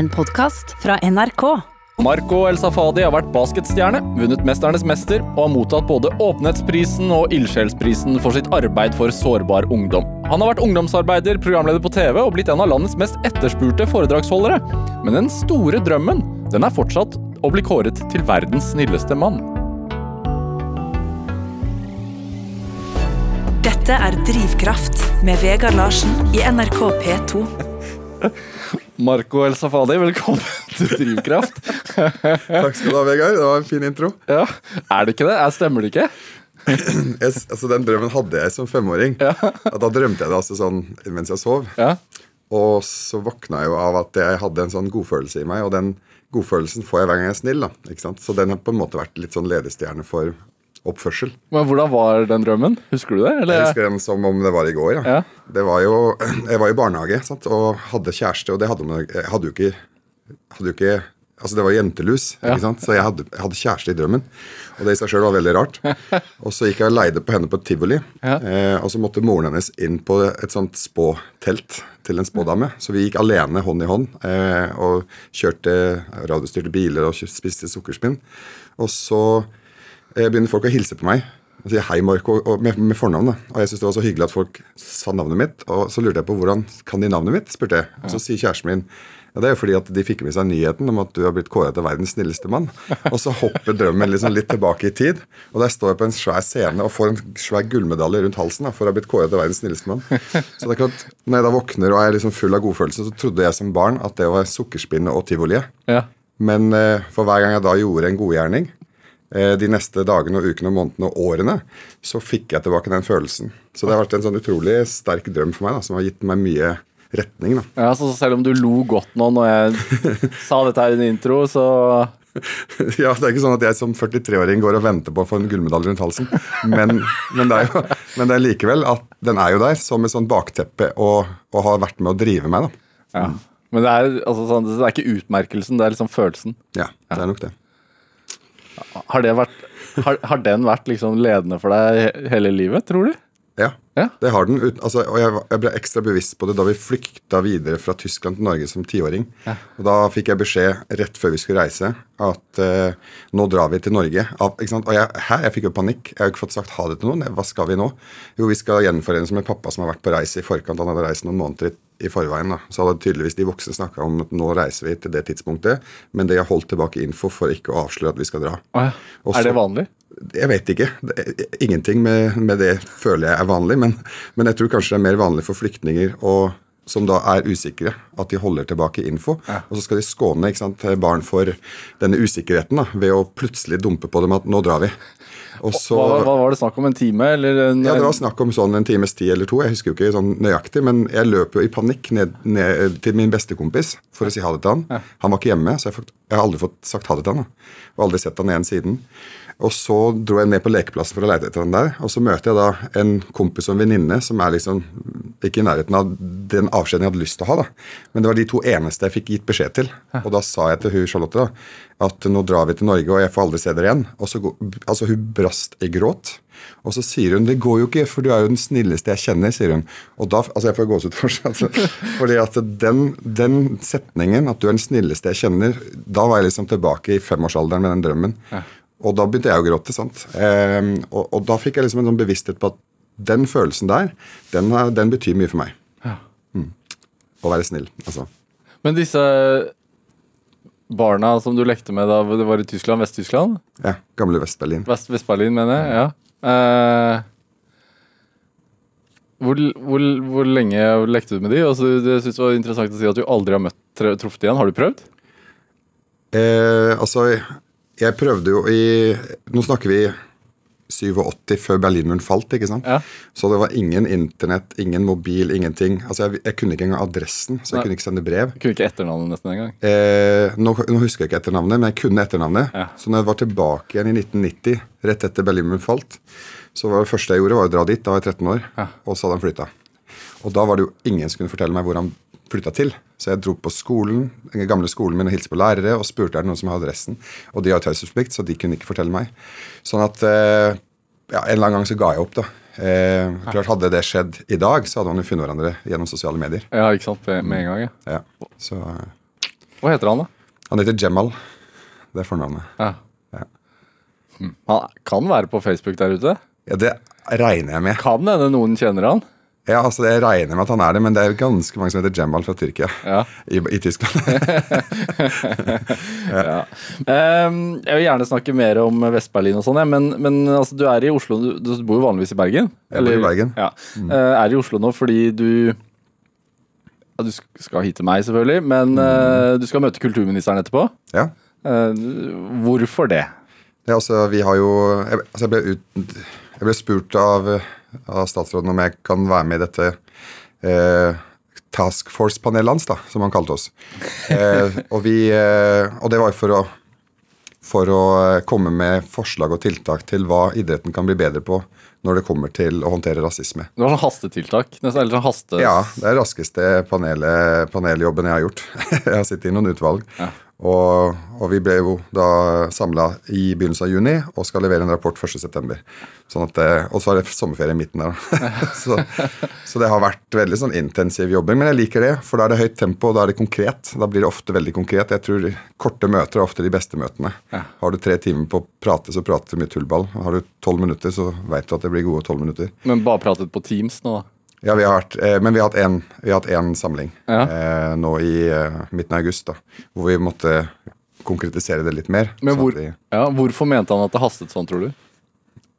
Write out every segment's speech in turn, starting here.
En podkast fra NRK. Marco El Safadi har vært basketstjerne, vunnet Mesternes mester og har mottatt både Åpenhetsprisen og Ildsjelsprisen for sitt arbeid for sårbar ungdom. Han har vært ungdomsarbeider, programleder på TV og blitt en av landets mest etterspurte foredragsholdere. Men den store drømmen, den er fortsatt å bli kåret til verdens snilleste mann. Dette er Drivkraft med Vegard Larsen i NRK P2. Marco El Safadi, velkommen til Drivkraft. Takk skal du ha, Vegard. Det var en fin intro. Ja, Er det ikke det? Jeg Stemmer det ikke? Jeg, altså, Den drømmen hadde jeg som femåring. Ja, Da drømte jeg det altså sånn mens jeg sov. Ja. Og så våkna jeg jo av at jeg hadde en sånn godfølelse i meg, og den godfølelsen får jeg hver gang jeg er snill. da, ikke sant? Så den har på en måte vært litt sånn ledestjerne for oppførsel. Men hvordan var den drømmen? Husker du det? Eller? Jeg husker den som om det var i går. Ja. Ja. Det var jo, Jeg var i barnehage sant? og hadde kjæreste, og det hadde Jeg hadde jo ikke, hadde jo ikke Altså Det var jentelus, Ja. ikke sant? så jeg hadde, jeg hadde kjæreste i drømmen. Og det i seg sjøl var veldig rart. Og så gikk jeg og leide på henne på et tivoli. Ja. Eh, og så måtte moren hennes inn på et sånt spåtelt til en spådame. Så vi gikk alene hånd i hånd eh, og kjørte radiostyrte biler og spiste sukkerspinn. Og så begynner folk å hilse på meg. Og sier hei, Marco, med, med fornavn. da. Og jeg syntes det var så hyggelig at folk sa navnet mitt. Og så lurte jeg på hvordan kan de navnet mitt, spurte jeg. Og så sier kjæresten min ja, det er jo fordi at de fikk med seg nyheten om at du har blitt kåret til verdens snilleste mann. Og så hopper drømmen liksom litt tilbake i tid. Og der står jeg på en svær scene og får en svær gullmedalje rundt halsen da, for å ha blitt kåret til verdens snilleste mann. Så det er klart, når jeg da våkner og er liksom full av godfølelse, så trodde jeg som barn at det var sukkerspinnet og tivoliet. Ja. Men eh, for hver gang jeg da gjorde en godgjerning, eh, de neste dagene og ukene og månedene og årene, så fikk jeg tilbake den følelsen. Så det har vært en sånn utrolig sterk drøm for meg, da, som har gitt meg mye retning. da. Ja, så selv om du lo godt nå når jeg sa dette her i en intro, så Ja, Det er ikke sånn at jeg som 43-åring går og venter på å få en gullmedalje rundt halsen. Men, men, det er jo, men det er likevel at den er jo der som et sånt bakteppe og, og har vært med å drive meg. da. ja. Men det er, altså, sånn, det er ikke utmerkelsen, det er liksom følelsen. Ja, det er nok det. Har, det vært, har, har den vært liksom ledende for deg hele livet, tror du? Ja, Ja. det har den. Altså, og jeg, jeg ble ekstra bevisst på det da vi flykta videre fra Tyskland til Norge som tiåring. Og Da fikk jeg beskjed rett før vi skulle reise at uh, nå drar vi til Norge. Av? Og jeg, hæ? jeg fikk jo panikk. Jeg har jo ikke fått sagt ha det til noen. Hva skal vi nå? Jo, vi skal gjenforenes med pappa som har vært på reise i forkant. Han hadde reist noen måneder i, i forveien. da. Så hadde tydeligvis de voksne snakka om at nå reiser vi til det tidspunktet, men de har holdt tilbake info for ikke å avsløre at vi skal dra. Å ja. Også, Er det vanlig? Jeg vet ikke. Ingenting med, med det føler jeg er vanlig. Men, men jeg tror kanskje det er mer vanlig for flyktninger og, som da er usikre, at de holder tilbake info. Og så skal de skåne sant, barn for denne usikkerheten da, ved å plutselig dumpe på dem at 'nå drar vi'. Så, Hva, hva var det snakk om? En time? Eller en, ja, Det var snakk om sånn en times tid eller to. Jeg husker jo ikke sånn nøyaktig, men jeg løp jo i panikk ned, ned til min bestekompis for å si ha det til han. Han var ikke hjemme, så jeg, jeg har aldri fått sagt ha det til han. da. Og aldri sett han igjen siden. Og så dro jeg ned på lekeplassen for å lete etter han der. Og så møter jeg da en kompis og en venninne som er liksom ikke i nærheten av den avskjeden jeg hadde lyst til å ha. da. Men det var de to eneste jeg fikk gitt beskjed til. Og da sa jeg til hun Charlotte da, at nå drar vi til Norge, og jeg får aldri se dere igjen. Og så, går- altså Hun brast i gråt. Og så sier hun det går jo ikke, for du er jo den snilleste jeg kjenner. sier hun. Og da, altså Jeg får gåsehud for altså, fordi at den, den setningen, at du er den snilleste jeg kjenner, da var jeg liksom tilbake i femårsalderen med den drømmen. Og da begynte jeg å gråte. sant? Eh, og, og da fikk jeg liksom en sånn bevissthet på at den følelsen der, den, den betyr mye for meg. Ja. Å være snill. altså. Men disse barna som du lekte med da det var i Tyskland, Vest-Tyskland? Ja, Gamle Vest-Berlin. Vest- Vest-Berlin, mener jeg. Ja. Eh, hvor, hvor, hvor lenge lekte du med de? Altså, det synes jeg var interessant å si at du aldri har møtt truffet igjen. Har du prøvd? Eh, altså, jeg prøvde jo i Nå snakker vi 87 før Berlinmuren falt, ikke sant? Ja. Så det var ingen internett, ingen mobil, ingenting. Altså, jeg, jeg kunne ikke engang adressen, så jeg Nei. kunne ikke sende brev. Kunne ikke etternavnet nesten engang. Eh, nå, nå husker jeg ikke etternavnet, men jeg kunne etternavnet. Ja. Så når jeg var tilbake igjen i 1990, rett etter Berlinmuren falt, så var det første jeg gjorde, var å dra dit. Da var jeg 13 år, Ja. og så hadde han flytta. Og da var det jo ingen som kunne fortelle meg hvor han flytta til. Så jeg dro på skolen, den gamle skolen min og hilste på lærere og spurte er det noen som har adressen. Og de har taushetsplikt, så de kunne ikke fortelle meg. Sånn at eh, ja, en eller annen gang så ga jeg opp, da. Eh, klart Hadde det skjedd i dag, så hadde man jo funnet hverandre gjennom sosiale medier. Ja, ikke sant? Med, en gang, ja. Ja. Så, eh, Hva heter han, da? Han heter Jemal. Det er fornavnet. Ja. Ja. Hm. Han kan være på Facebook der ute. Ja, Det regner jeg med. Kan hende noen kjenner han. Ja, altså Jeg regner med at han er det, men det er ganske mange som heter Jemal fra Tyrkia. Ja. I, i Tyskland. ja. um, jeg vil gjerne snakke mer om Vest-Berlin og sånn, men, men altså, du er i Oslo. Du, du bor jo vanligvis i Bergen? Jeg bor i Bergen. Ja. Eh, er i Oslo nå fordi du ja, Du skal hit til meg, selvfølgelig, men uh, du skal møte kulturministeren etterpå. ja. Uh, hvorfor det? Det er altså, vi har jo Jeg, altså jeg, ble, ut, jeg ble spurt av, av statsråden om jeg kan være med i dette eh, Task Force-panelet hans, da, som han kalte oss. Eh, og, vi, eh, og det var jo for å, for å eh, komme med forslag og tiltak til hva idretten kan bli bedre på når det kommer til å håndtere rasisme. Det var sånn hastetiltak. Nesten, eller sånn haste... Ja, det er raskeste paneljobben jeg har gjort. jeg har sittet i noen utvalg. Og, og vi ble jo da samla i begynnelsen av juni og skal levere en rapport 1.9. Sånn at, det- og så er det sommerferie i midten der. så, så det har vært veldig sånn intensiv jobbing. Men jeg liker det, for da er det høyt tempo, og da er det konkret. Da blir det ofte veldig konkret. Jeg tror korte møter er ofte de beste møtene. Har du tre timer på å prate, så prater du mye tullball. Har du tolv minutter, så veit du at det blir gode tolv minutter. Men bare pratet på Teams nå, da. Ja, vi har vært, eh, men vi har hatt en, vi har hatt en samling Ja. eh, nå i eh, midten av august, da, hvor vi måtte konkretisere det litt mer. Men sånn hvor, de, ja, hvorfor mente han at det hastet sånn, tror du?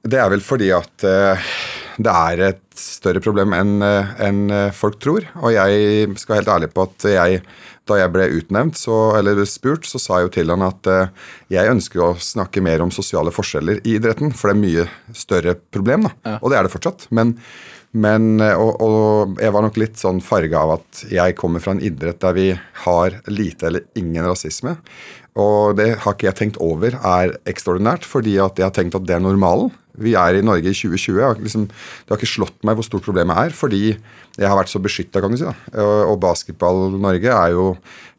Det er vel fordi at eh, det er et større problem enn en eh, folk tror. Og jeg skal være helt ærlig på at jeg, da jeg ble utnevnt, så, eller spurt, så sa jeg jo til han at eh, jeg ønsker å snakke mer om sosiale forskjeller i idretten, for det er mye større problem, da. Og det er det fortsatt. Men, men eh, og, og jeg var nok litt sånn farga av at jeg kommer fra en idrett der vi har lite eller ingen rasisme. Og det har ikke jeg tenkt over er ekstraordinært, fordi at jeg har tenkt at det er normalen. Vi er i Norge i 2020. Jeg har liksom, det har ikke slått meg hvor stort problemet er, fordi jeg har vært så beskytta, kan du si. da. Og, Basketball-Norge er jo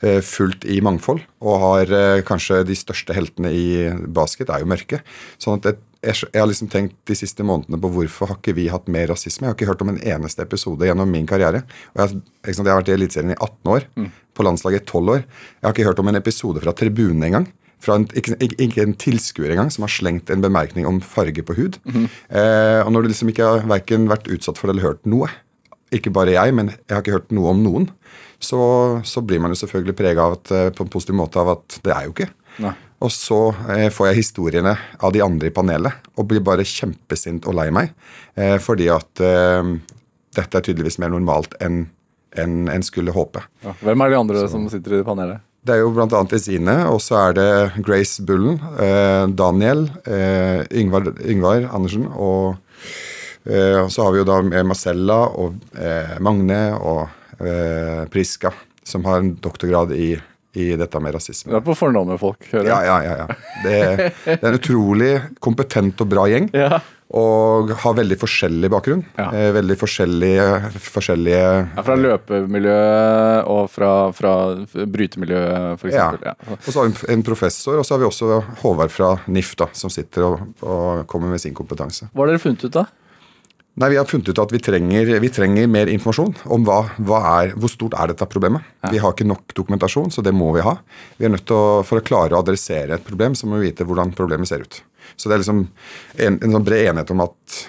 eh, fullt i mangfold, og har eh, kanskje de største heltene i basket er jo mørke. Sånn at det, jeg, jeg har liksom tenkt de siste månedene på hvorfor har ikke vi hatt mer rasisme. Jeg har ikke hørt om en eneste episode gjennom min karriere. Og jeg, jeg har vært i Eliteserien i 18 år, på landslaget i 12 år. Jeg har ikke hørt om en episode fra tribunen engang. Fra en, ikke, ikke, en tilskuer engang som har slengt en bemerkning om farge på hud. eh, og når du liksom ikke har verken vært utsatt for det eller hørt noe, ikke bare jeg, men jeg har ikke hørt noe om noen, så, så blir man jo selvfølgelig prega av at, eh, på en positiv måte av at det er jo ikke. Nei. Og så eh, får jeg historiene av de andre i panelet og blir bare kjempesint og lei meg. Eh, fordi at eh, dette er tydeligvis mer normalt enn en, en skulle håpe. Ja. Hvem er de andre som sitter i panelet? Det er jo bl.a. Ezine, og så er det Grace Bullen, eh, Daniel, eh, Yngvar, Yngvar Andersen og eh, så har vi jo da Marcella og eh, Magne og eh, Priska, som har en doktorgrad i, i dette med rasisme. Du er på fornavn med folk, hører jeg. ja, ja. ja. Det, det er en utrolig kompetent og bra gjeng. Ja. Og har veldig forskjellig bakgrunn. Ja. Eh, veldig forskjellige, forskjellige Ja, fra løpemiljø og fra, fra brytemiljø, f.eks. Ja. Ja. Og så har vi en professor, og så har vi også Håvard fra NIF, da, som sitter og, og kommer med sin kompetanse. Hva har dere funnet ut, da? Nei, Vi har funnet ut at vi trenger, vi trenger mer informasjon om hva, hva er, hvor stort er dette problemet. Vi har ikke nok dokumentasjon, så det må vi ha. Vi er nødt til å, For å klare å adressere et problem, så må vi vite hvordan problemet ser ut. Så det er liksom en, en sånn bred enighet om at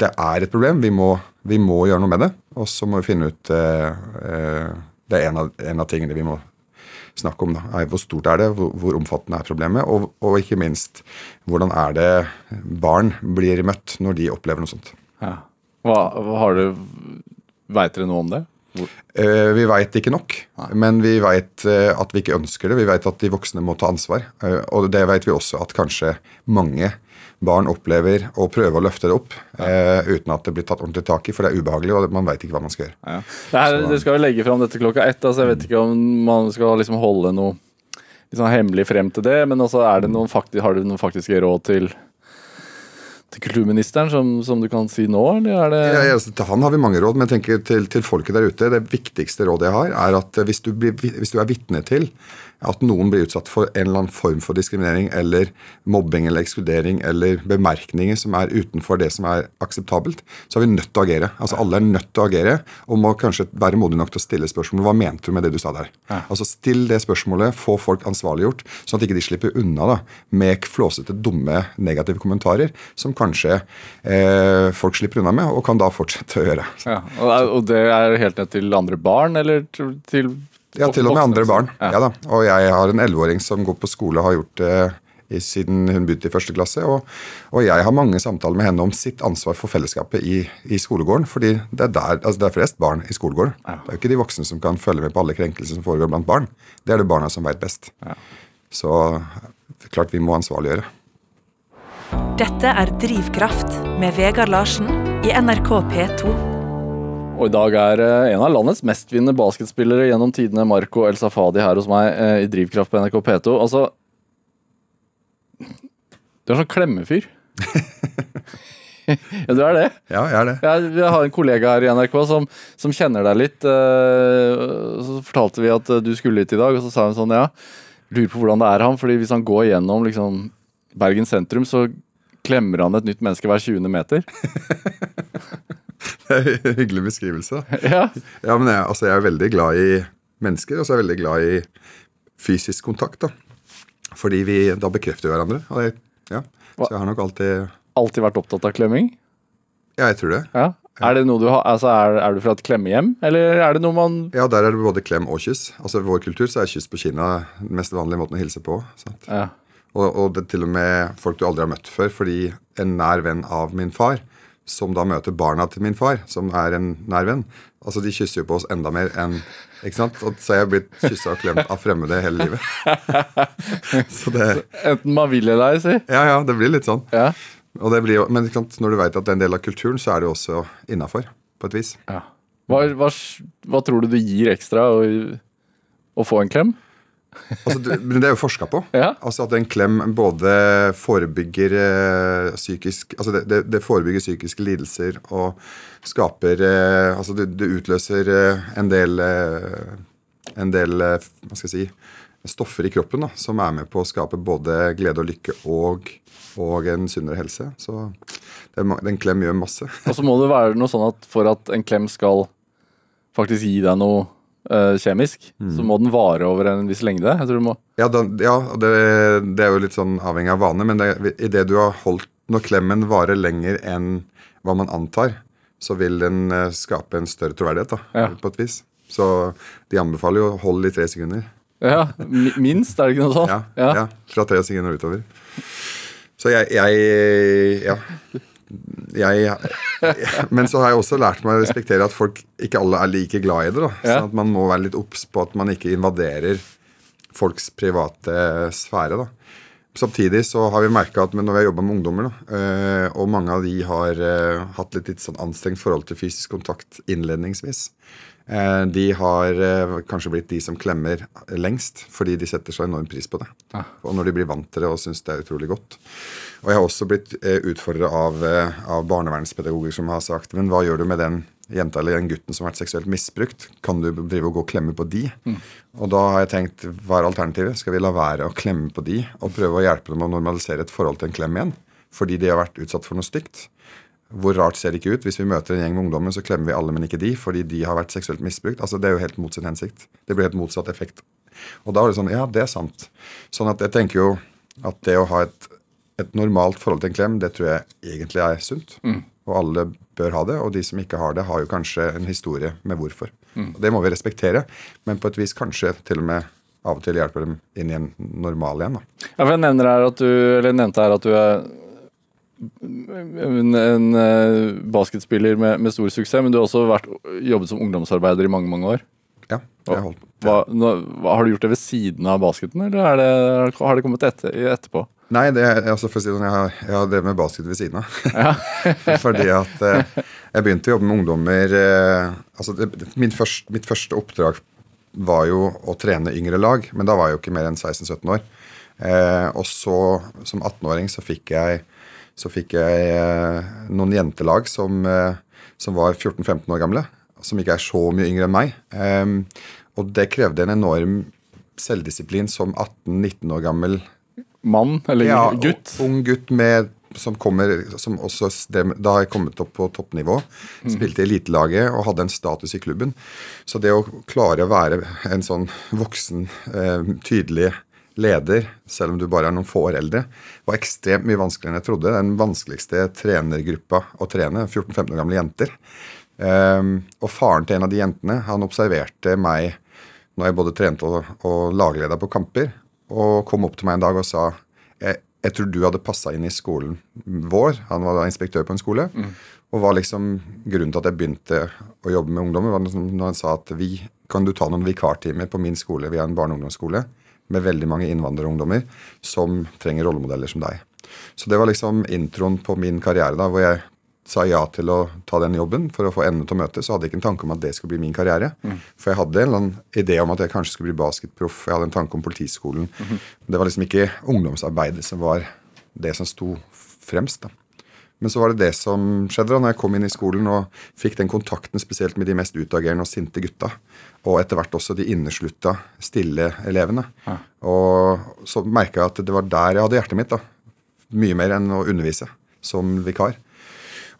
det er et problem. Vi må, vi må gjøre noe med det. Og så må vi finne ut eh, eh, Det er en av, en av tingene vi må snakke om. da, er Hvor stort er det, hvor, hvor omfattende er problemet, og, og ikke minst hvordan er det barn blir møtt når de opplever noe sånt. Ja. Hva, har du Veit dere noe om det? Eh, vi veit ikke nok, men vi veit eh, at vi ikke ønsker det. Vi veit at de voksne må ta ansvar. Eh, og det veit vi også at kanskje mange barn opplever å prøve å løfte det opp eh, uten at det blir tatt ordentlig tak i, for det er ubehagelig, og man veit ikke hva man skal gjøre. ja. det her, dere skal jo legge fram dette klokka ett. Altså jeg vet ikke om man skal liksom holde noe sånn hemmelig frem til det, men altså det noen har dere noen faktiske råd til til kulturministeren som, som, du kan si nå, eller er ja, Til han har vi mange råd, men jeg tenker til, til folket der ute, det viktigste rådet jeg har, er at hvis du, blir, hvis du er vitne til at noen blir utsatt for en eller annen form for diskriminering eller mobbing eller ekskludering eller bemerkninger som er utenfor det som er akseptabelt, så er vi nødt til å agere. Altså Alle er nødt til å agere og må kanskje være modig nok til å stille spørsmål. Hva mente du med det du sa der? Ja. Altså Still det spørsmålet, få folk ansvarliggjort, sånn at ikke de slipper unna da, med flåsete, dumme, negative kommentarer som kanskje eh, folk slipper unna med, og kan da fortsette å gjøre. Ja, og det er helt ned til andre barn, eller til ja, til og med andre barn. Ja. ja da. Og jeg har en elleveåring som går på skole og har gjort det siden hun begynte i første klasse. Og, og, jeg har mange samtaler med henne om sitt ansvar for fellesskapet i, i skolegården. fordi det er, der, altså det er flest barn i skolegården. Ja. Det er jo ikke de voksne som kan følge med på alle krenkelser som foregår blant barn. Det er det barna som veit best. Ja. Så klart vi må ansvarliggjøre. Dette er Drivkraft med Vegard Larsen i NRK P2. Og i dag er eh, en av landets mestvinnende basketspillere gjennom tidene, Marco El Safadi, her hos meg eh, i Drivkraft på NRK P2. Altså Du er sånn klemmefyr. ja, du er det? Ja, jeg er det. Jeg, jeg har en kollega her i NRK som, som kjenner deg litt. Uh, så fortalte vi at du skulle hit i dag, og så sa hun sånn ja, lurer på hvordan det er han, fordi hvis han går gjennom liksom, Bergen sentrum, så klemmer han et nytt menneske hver 20. meter. Det er en hyggelig beskrivelse. Ja, ja men jeg, altså, jeg, er veldig glad i mennesker, og så er jeg veldig glad i fysisk kontakt. da. Fordi vi da bekrefter hverandre. Og jeg, ja, så jeg har nok alltid Alltid vært opptatt av klemming? Ja, jeg tror det. Ja. Er det noe du har, altså er, er, du fra et klemmehjem, eller er det noe man Ja, der er det både klem og kyss. Altså I vår kultur så er kyss på kinna den mest vanlige måten å hilse på. Ja. Og, og det er til og med folk du aldri har møtt før, fordi en nær venn av min far som da møter barna til min far, som er en nær venn. Altså, De kysser jo på oss enda mer enn ikke sant? Så er har blitt kyssa og klemt av fremmede hele livet. så det, Enten man vil eller ei, si. Ja, ja, det blir litt sånn. Ja. Blir, men når du veit at det er en del av kulturen, så er det jo også innafor, på et vis. Ja. Hva, hva, hva, tror du det gir ekstra å, å få en klem? Altså, det er jo forska på. Ja. Altså At en klem både forebygger eh, psykisk Altså det, det, det, forebygger psykiske lidelser og skaper eh, Altså det, det utløser eh, en del eh, En del hva skal jeg si stoffer i kroppen da, som er med på å skape både glede og lykke og, og en sunnere helse. Så en klem gjør masse. Og så må det være noe sånn at for at en klem skal faktisk gi deg noe uh, kjemisk, mm. så må den vare over en viss lengde? Jeg tror du må Ja, den, ja det, det, er jo litt sånn avhengig av vane, men det, i det du har holdt Når klemmen varer lenger enn hva man antar, så vil den uh, skape en større troverdighet, da, ja. på et vis. Så de anbefaler jo å holde i tre sekunder. Ja, Minst, er det ikke noe sånt? Ja, ja. ja fra tre sekunder utover. Så jeg, jeg Ja jeg, men så har jeg også lært meg å respektere at folk ikke alle er like glad i det. da, sånn at Man må være litt obs på at man ikke invaderer folks private sfære. da. Samtidig så har vi merka at når vi har jobba med ungdommer, da, eh, og mange av de har uh, hatt litt, litt sånn anstrengt forhold til fysisk kontakt innledningsvis, uh, de har kanskje blitt de som klemmer lengst, fordi de setter så enorm pris på det. Og når de blir vant til det og syns det er utrolig godt. Og jeg har også blitt eh, utfordra av, eh, av barnevernspedagoger som har sagt Men hva gjør du med den jenta eller den gutten som har vært seksuelt misbrukt? Kan du drive og gå og klemme på de? Mm. Og da har jeg tenkt hva er alternativet? Skal vi la være å klemme på de og prøve å hjelpe dem å normalisere et forhold til en klem igjen? Fordi de har vært utsatt for noe stygt. Hvor rart ser det ikke ut? Hvis vi møter en gjeng med ungdommer, så klemmer vi alle, men ikke de, fordi de har vært seksuelt misbrukt. Altså, Det er jo helt mot sin hensikt. Det blir helt motsatt effekt. Og da var det sånn Ja, det er sant. Sånn at jeg tenker jo at det å ha et et normalt forhold til en klem, det tror jeg egentlig er sunt. Mm. Og alle bør ha det. Og de som ikke har det, har jo kanskje en historie med hvorfor. Mm. Og Det må vi respektere, men på et vis kanskje til og med av og til hjelper dem inn i en normal igjen. Da. Ja, for jeg nevner her at du, eller nevnte her at du er en, en eh, basketspiller med, med, stor suksess, men du har også vært, jobbet som ungdomsarbeider i mange mange år. Ja, det har jeg holdt. Hva, nå, har du gjort det ved siden av basketen, eller det, har det kommet etter, etterpå? Nei, det, altså for å si sånn, jeg, har, jeg har drevet med basket ved siden av. Ja. Fordi at eh, jeg begynte å jobbe med ungdommer eh, altså det, først, Mitt første oppdrag var jo å trene yngre lag, men da var jeg jo ikke mer enn 16-17 år. Eh, og så, som 18-åring, så fikk jeg så fikk jeg eh, noen jentelag som, eh, som var 14-15 år gamle. Som ikke er så mye yngre enn meg. Ehm, og det krevde en enorm selvdisiplin som 18-19 år gammel Mann eller ja, gutt? Ung gutt med, som kommer som også, Da har jeg kommet opp på toppnivå. Spilte i elitelaget og hadde en status i klubben. Så det å klare å være en sånn voksen, eh, tydelig leder, selv om du bare er noen få år eldre, var ekstremt mye vanskeligere enn jeg trodde. Den vanskeligste trenergruppa å trene, 14-15 år gamle jenter. Um, og faren til en av de jentene han observerte meg når jeg både trente og, og lagleda på kamper, og kom opp til meg en dag og sa jeg, jeg tror du hadde passa inn i skolen vår. Han var da inspektør på en skole. Mm. Og var liksom grunnen til at jeg begynte å jobbe med ungdommer, var liksom når han sa at vi, kan du ta noen vikartimer på min skole, vi har en barne- og ungdomsskole med veldig mange innvandrerungdommer som trenger rollemodeller som deg. Så det var liksom introen på min karriere, da, hvor jeg sa ja til å ta den jobben for å få endene til å møte, så hadde jeg ikke en tanke om at det skulle bli min karriere. Mm. For jeg hadde en eller annen idé om at jeg kanskje skulle bli basketproff. Jeg hadde en tanke om Politiskolen. Mm -hmm. Det var liksom ikke ungdomsarbeidet som var det som sto fremst. da. Men så var det det som skjedde da når jeg kom inn i skolen og fikk den kontakten spesielt med de mest utagerende og sinte gutta. Og etter hvert også de inneslutta, stille elevene. Ja. Og så merka jeg at det var der jeg hadde hjertet mitt. da. Mye mer enn å undervise som vikar.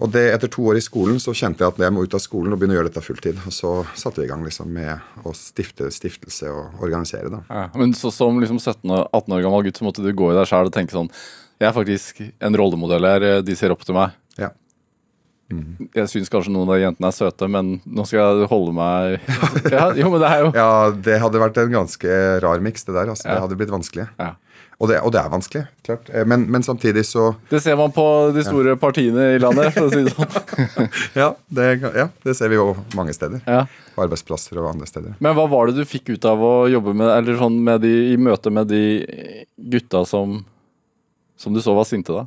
Og det, etter to år i skolen så kjente jeg at jeg må ut av skolen og begynne å gjøre dette fulltid. Og så satte vi i gang liksom med å stifte stiftelse og organisere. da. Ja, men så, som liksom 17-18 år gammel gutt så måtte du gå i deg sjæl og tenke sånn Jeg er faktisk en rollemodell her. De ser opp til meg. Ja. Mm. Jeg syns kanskje noen av jentene er søte, men nå skal jeg holde meg ja, Jo, men det er jo Ja, det hadde vært en ganske rar miks, det der. altså. Ja. Det hadde blitt vanskelig. Ja. Og det, og det, er vanskelig, klart. Eh, men, men, samtidig så Det ser man på de store ja. partiene i landet, for å si det sånn. ja, det, ja, det, ser vi jo mange steder. Ja. På arbeidsplasser og andre steder. Men hva var det du fikk ut av å jobbe med, eller sånn med de, i møte med de gutta som, som du så var sinte, da?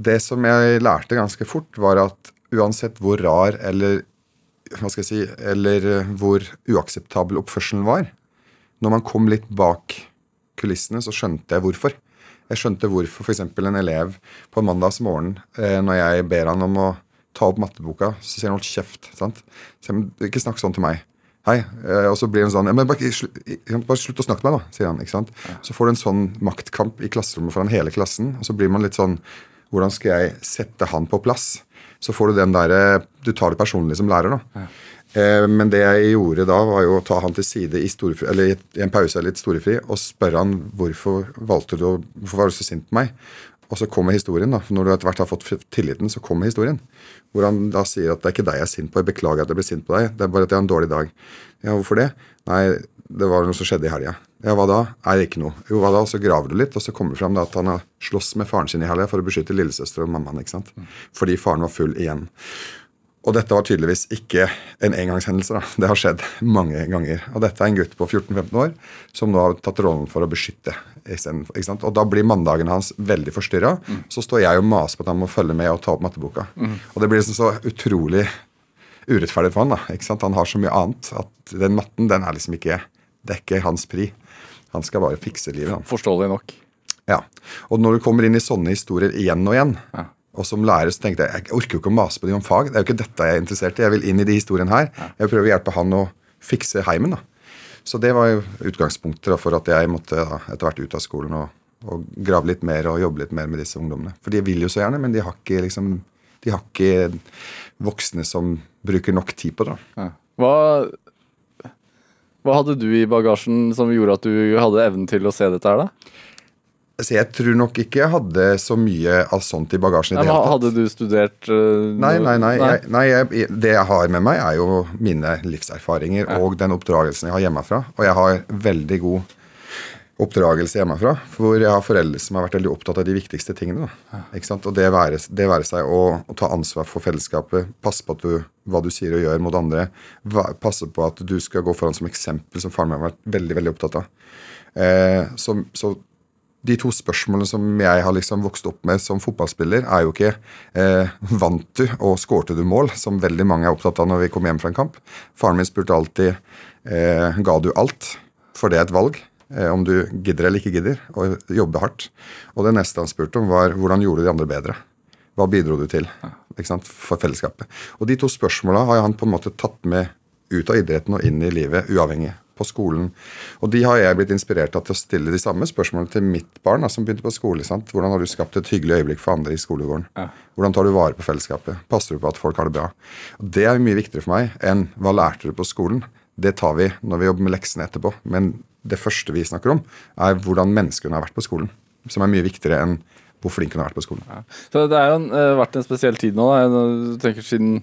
Det som jeg lærte ganske fort, var at uansett hvor rar eller hva skal jeg si, eller hvor uakseptabel oppførselen var, når man kom litt bak kulissene, så skjønte jeg hvorfor. Jeg skjønte hvorfor f.eks. en elev på en mandagsmorgen, eh, når jeg ber han om å ta opp matteboka, så sier han 'hold kjeft'. sant? Jeg, ikke snakk sånn til meg. Hei. Eh, og så blir han sånn men bare, bare, slutt å snakke med meg, da, sier han. ikke sant? Så får du en sånn maktkamp i klasserommet foran hele klassen, og så blir man litt sånn Hvordan skal jeg sette han på plass? Så får du den derre Du tar det personlig som lærer, da. Eh, men det jeg gjorde da, var jo å ta han til side i, storefri, eller i en pause eller litt storefri og spørre han hvorfor valgte du, hvorfor var du så sint på meg. Og så kommer historien. da, for Når du etter hvert har fått tilliten, så kommer historien. Hvor han da sier at det er ikke deg jeg er sint på, jeg beklager at jeg ble sint på deg. Det er bare at jeg har en dårlig dag. Ja, hvorfor det? Nei, det var noe som skjedde i helga. Ja, hva da? Er det ikke noe. Jo, hva da? Så graver du litt, og så kommer det fram at han har slåss med faren sin i helga for å beskytte lillesøster og mammaen. ikke sant? Fordi faren var full igjen. Og dette var tydeligvis ikke en engangshendelse. da. Det har skjedd mange ganger. Og dette er en gutt på 14-15 år som nå har tatt rollen for å beskytte. Og da blir mandagene hans veldig forstyrra. Mm. Så står jeg og maser på at han må følge med og ta opp matteboka. Mm. Og det blir liksom så utrolig urettferdig for han da, ikke sant? Han har så mye annet at den matten den er liksom ikke Det er ikke hans pri. Han skal bare fikse livet. Han. Forståelig nok. Ja. Og når du kommer inn i sånne historier igjen og igjen, ja og som lærer så tenkte jeg jeg orker jo ikke å mase på dem om fag. Det er jo ikke dette jeg er interessert i. Jeg vil inn i de historiene her. Jeg vil prøve å hjelpe han å fikse heimen. da. Så det var jo utgangspunktet for at jeg måtte da, etter hvert ut av skolen og, og, grave litt mer og jobbe litt mer med disse ungdommene. For de vil jo så gjerne, men de har ikke, liksom, de har ikke voksne som bruker nok tid på det. Ja. Hva, hva hadde du i bagasjen som gjorde at du hadde evnen til å se dette her, da? Så jeg tror nok ikke jeg hadde så mye av sånt i bagasjen. i det hele tatt. Hadde du studert uh, Nei, nei, nei. nei. Jeg, nei jeg, det jeg har med meg, er jo mine livserfaringer ja. og den oppdragelsen jeg har hjemmefra. Og jeg har veldig god oppdragelse hjemmefra, hvor jeg har foreldre som har vært veldig opptatt av de viktigste tingene. Ja. Ikke sant? Og det være, det være seg å, å, ta ansvar for fellesskapet, passe på du, hva du sier og gjør mot andre, passe på at du skal gå foran som eksempel, som faren min har vært veldig veldig opptatt av. Eh, så, så de to spørsmålene som jeg har liksom vokst opp med som fotballspiller, er jo ikke eh, vant du og skårte du mål, som veldig mange er opptatt av når vi kommer hjem fra en kamp. Faren min spurte alltid eh, ga du alt, for det er et valg. Eh, om du gidder eller ikke gidder, og jobbe hardt. Og det neste han spurte om, var hvordan gjorde du de andre bedre. Hva bidro du til ikke sant, for fellesskapet? Og de to spørsmåla har han på en måte tatt med ut av idretten og inn i livet, uavhengig. På skolen. Og de har jeg blitt inspirert av til å stille de samme spørsmålene til mitt barn, da, som begynte på skole. Sant? Hvordan har du skapt et hyggelig øyeblikk for andre i skolegården? Hvordan tar du vare på fellesskapet? Passer du på at folk har det bra? Og Det er mye viktigere for meg enn hva lærte du på skolen? Det tar vi når vi jobber med leksene etterpå. Men det første vi snakker om, er hvordan menneskene har vært på skolen. Som er mye viktigere enn hvor flink hun har vært på skolen. Ja. Så det har jo en, eh, vært en spesiell tid nå. Da. Jeg tenker siden,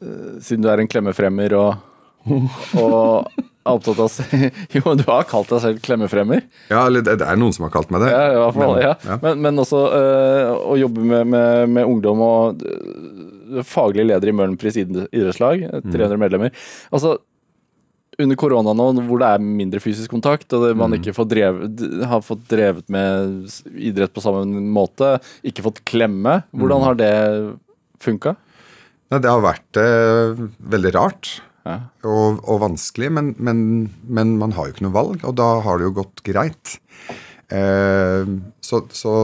eh, siden du er en klemmefremmer og, og er opptatt av Jo, du har kalt deg selv klemmefremmer. Ja, eller det er noen som har kalt meg det. Ja, i hvert fall, Men- ja. ja. Men, men også øh, å jobbe med, med, med ungdom og øh, faglig leder i Møhlenpris idrettslag, eh, 300 medlemmer. Altså, under korona nå, hvor det er mindre fysisk kontakt, og det, man ikke får drevet, har fått drevet med idrett på samme måte, ikke fått klemme, hvordan har det funka? Ja, det har vært eh, veldig rart Ja. og, og vanskelig, men, men, men man har jo ikke noe valg, og da har det jo gått greit. Eh, så, så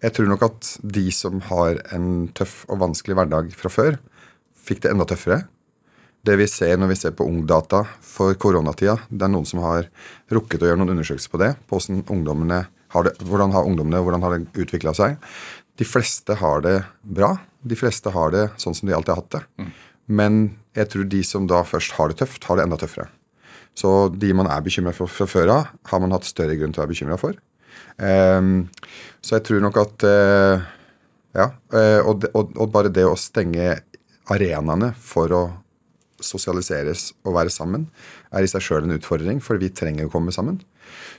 jeg tror nok at de som har en tøff og vanskelig hverdag fra før, fikk det enda tøffere. Det vi ser når vi ser på Ungdata for koronatida, det er noen som har rukket å gjøre noen undersøkelser på det. på ungdommene har det, Hvordan har ungdommene hvordan har det utvikla seg? De fleste har det bra. De fleste har det sånn som de alltid har hatt det. Men jeg tror de som da først har det tøft, har det enda tøffere. Så de man er bekymra for fra før av, har man hatt større grunn til å være bekymra for. Um, så jeg tror nok at uh, Ja. eh, og, de, og, og bare det å stenge arenaene for å sosialiseres og være sammen, er i seg sjøl en utfordring, for vi trenger å komme sammen.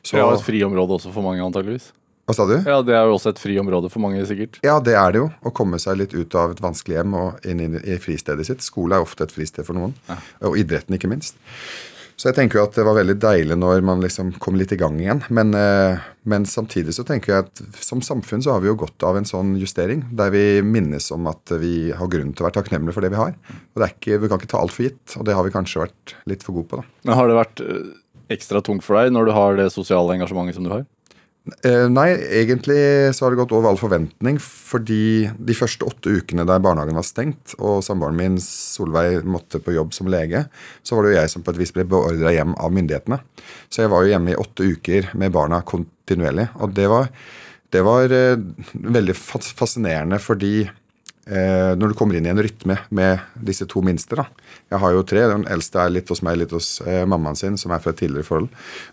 Så, jo et friområde også for mange, antageligvis. Hva sa du? Ja, det er jo også et friområde for mange, sikkert. Ja, det er det jo. Å komme seg litt ut av et vanskelig hjem og inn i, i fristedet sitt. Skole er ofte et fristed for noen. Og idretten, ikke minst. Så jeg tenker jo at det var veldig deilig når man liksom kom litt i gang igjen. Men, eh, men samtidig så tenker jeg at som samfunn så har vi jo godt av en sånn justering. Der vi minnes om at vi har grunn til å være takknemlige for det vi har. Og det er ikke, vi kan ikke ta alt for gitt. Og det har vi kanskje vært litt for gode på, da. Men har det vært eh, ekstra tungt for deg når du har det sosiale engasjementet som du har? Eh, nei, egentlig så har det gått over all forventning. Fordi de første åtte ukene der barnehagen var stengt, og samboeren min Solveig måtte på jobb som lege, så var det jo jeg som på et vis ble beordra hjem av myndighetene. Så jeg var jo hjemme i åtte uker med barna kontinuerlig. Og det var, det var eh, veldig fascinerende fordi eh, når du kommer inn i en rytme med disse to minste da. Jeg har jo tre. Den eldste er litt hos meg, litt hos eh, mammaen sin, som er fra et tidligere forhold.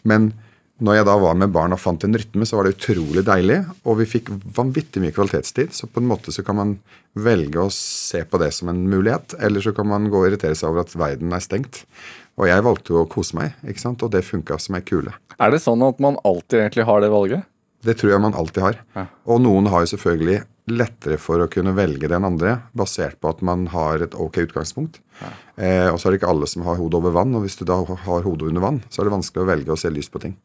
Men når jeg da var med barn og fant en rytme, så var det utrolig deilig. Og vi fikk vanvittig mye kvalitetstid. Så på en måte så kan man velge å se på det som en mulighet. Eller så kan man gå og irritere seg over at verden er stengt. Og jeg valgte jo å kose meg, ikke sant? og det funka som ei kule. Er det sånn at man alltid egentlig har det valget? Det tror jeg man alltid har. Ja. Og noen har jo selvfølgelig lettere for å kunne velge det enn andre, basert på at man har et ok utgangspunkt. Eh, og så er det ikke alle som har hodet over vann, og hvis du da har hodet under vann, så er det vanskelig å velge å se lyst på ting.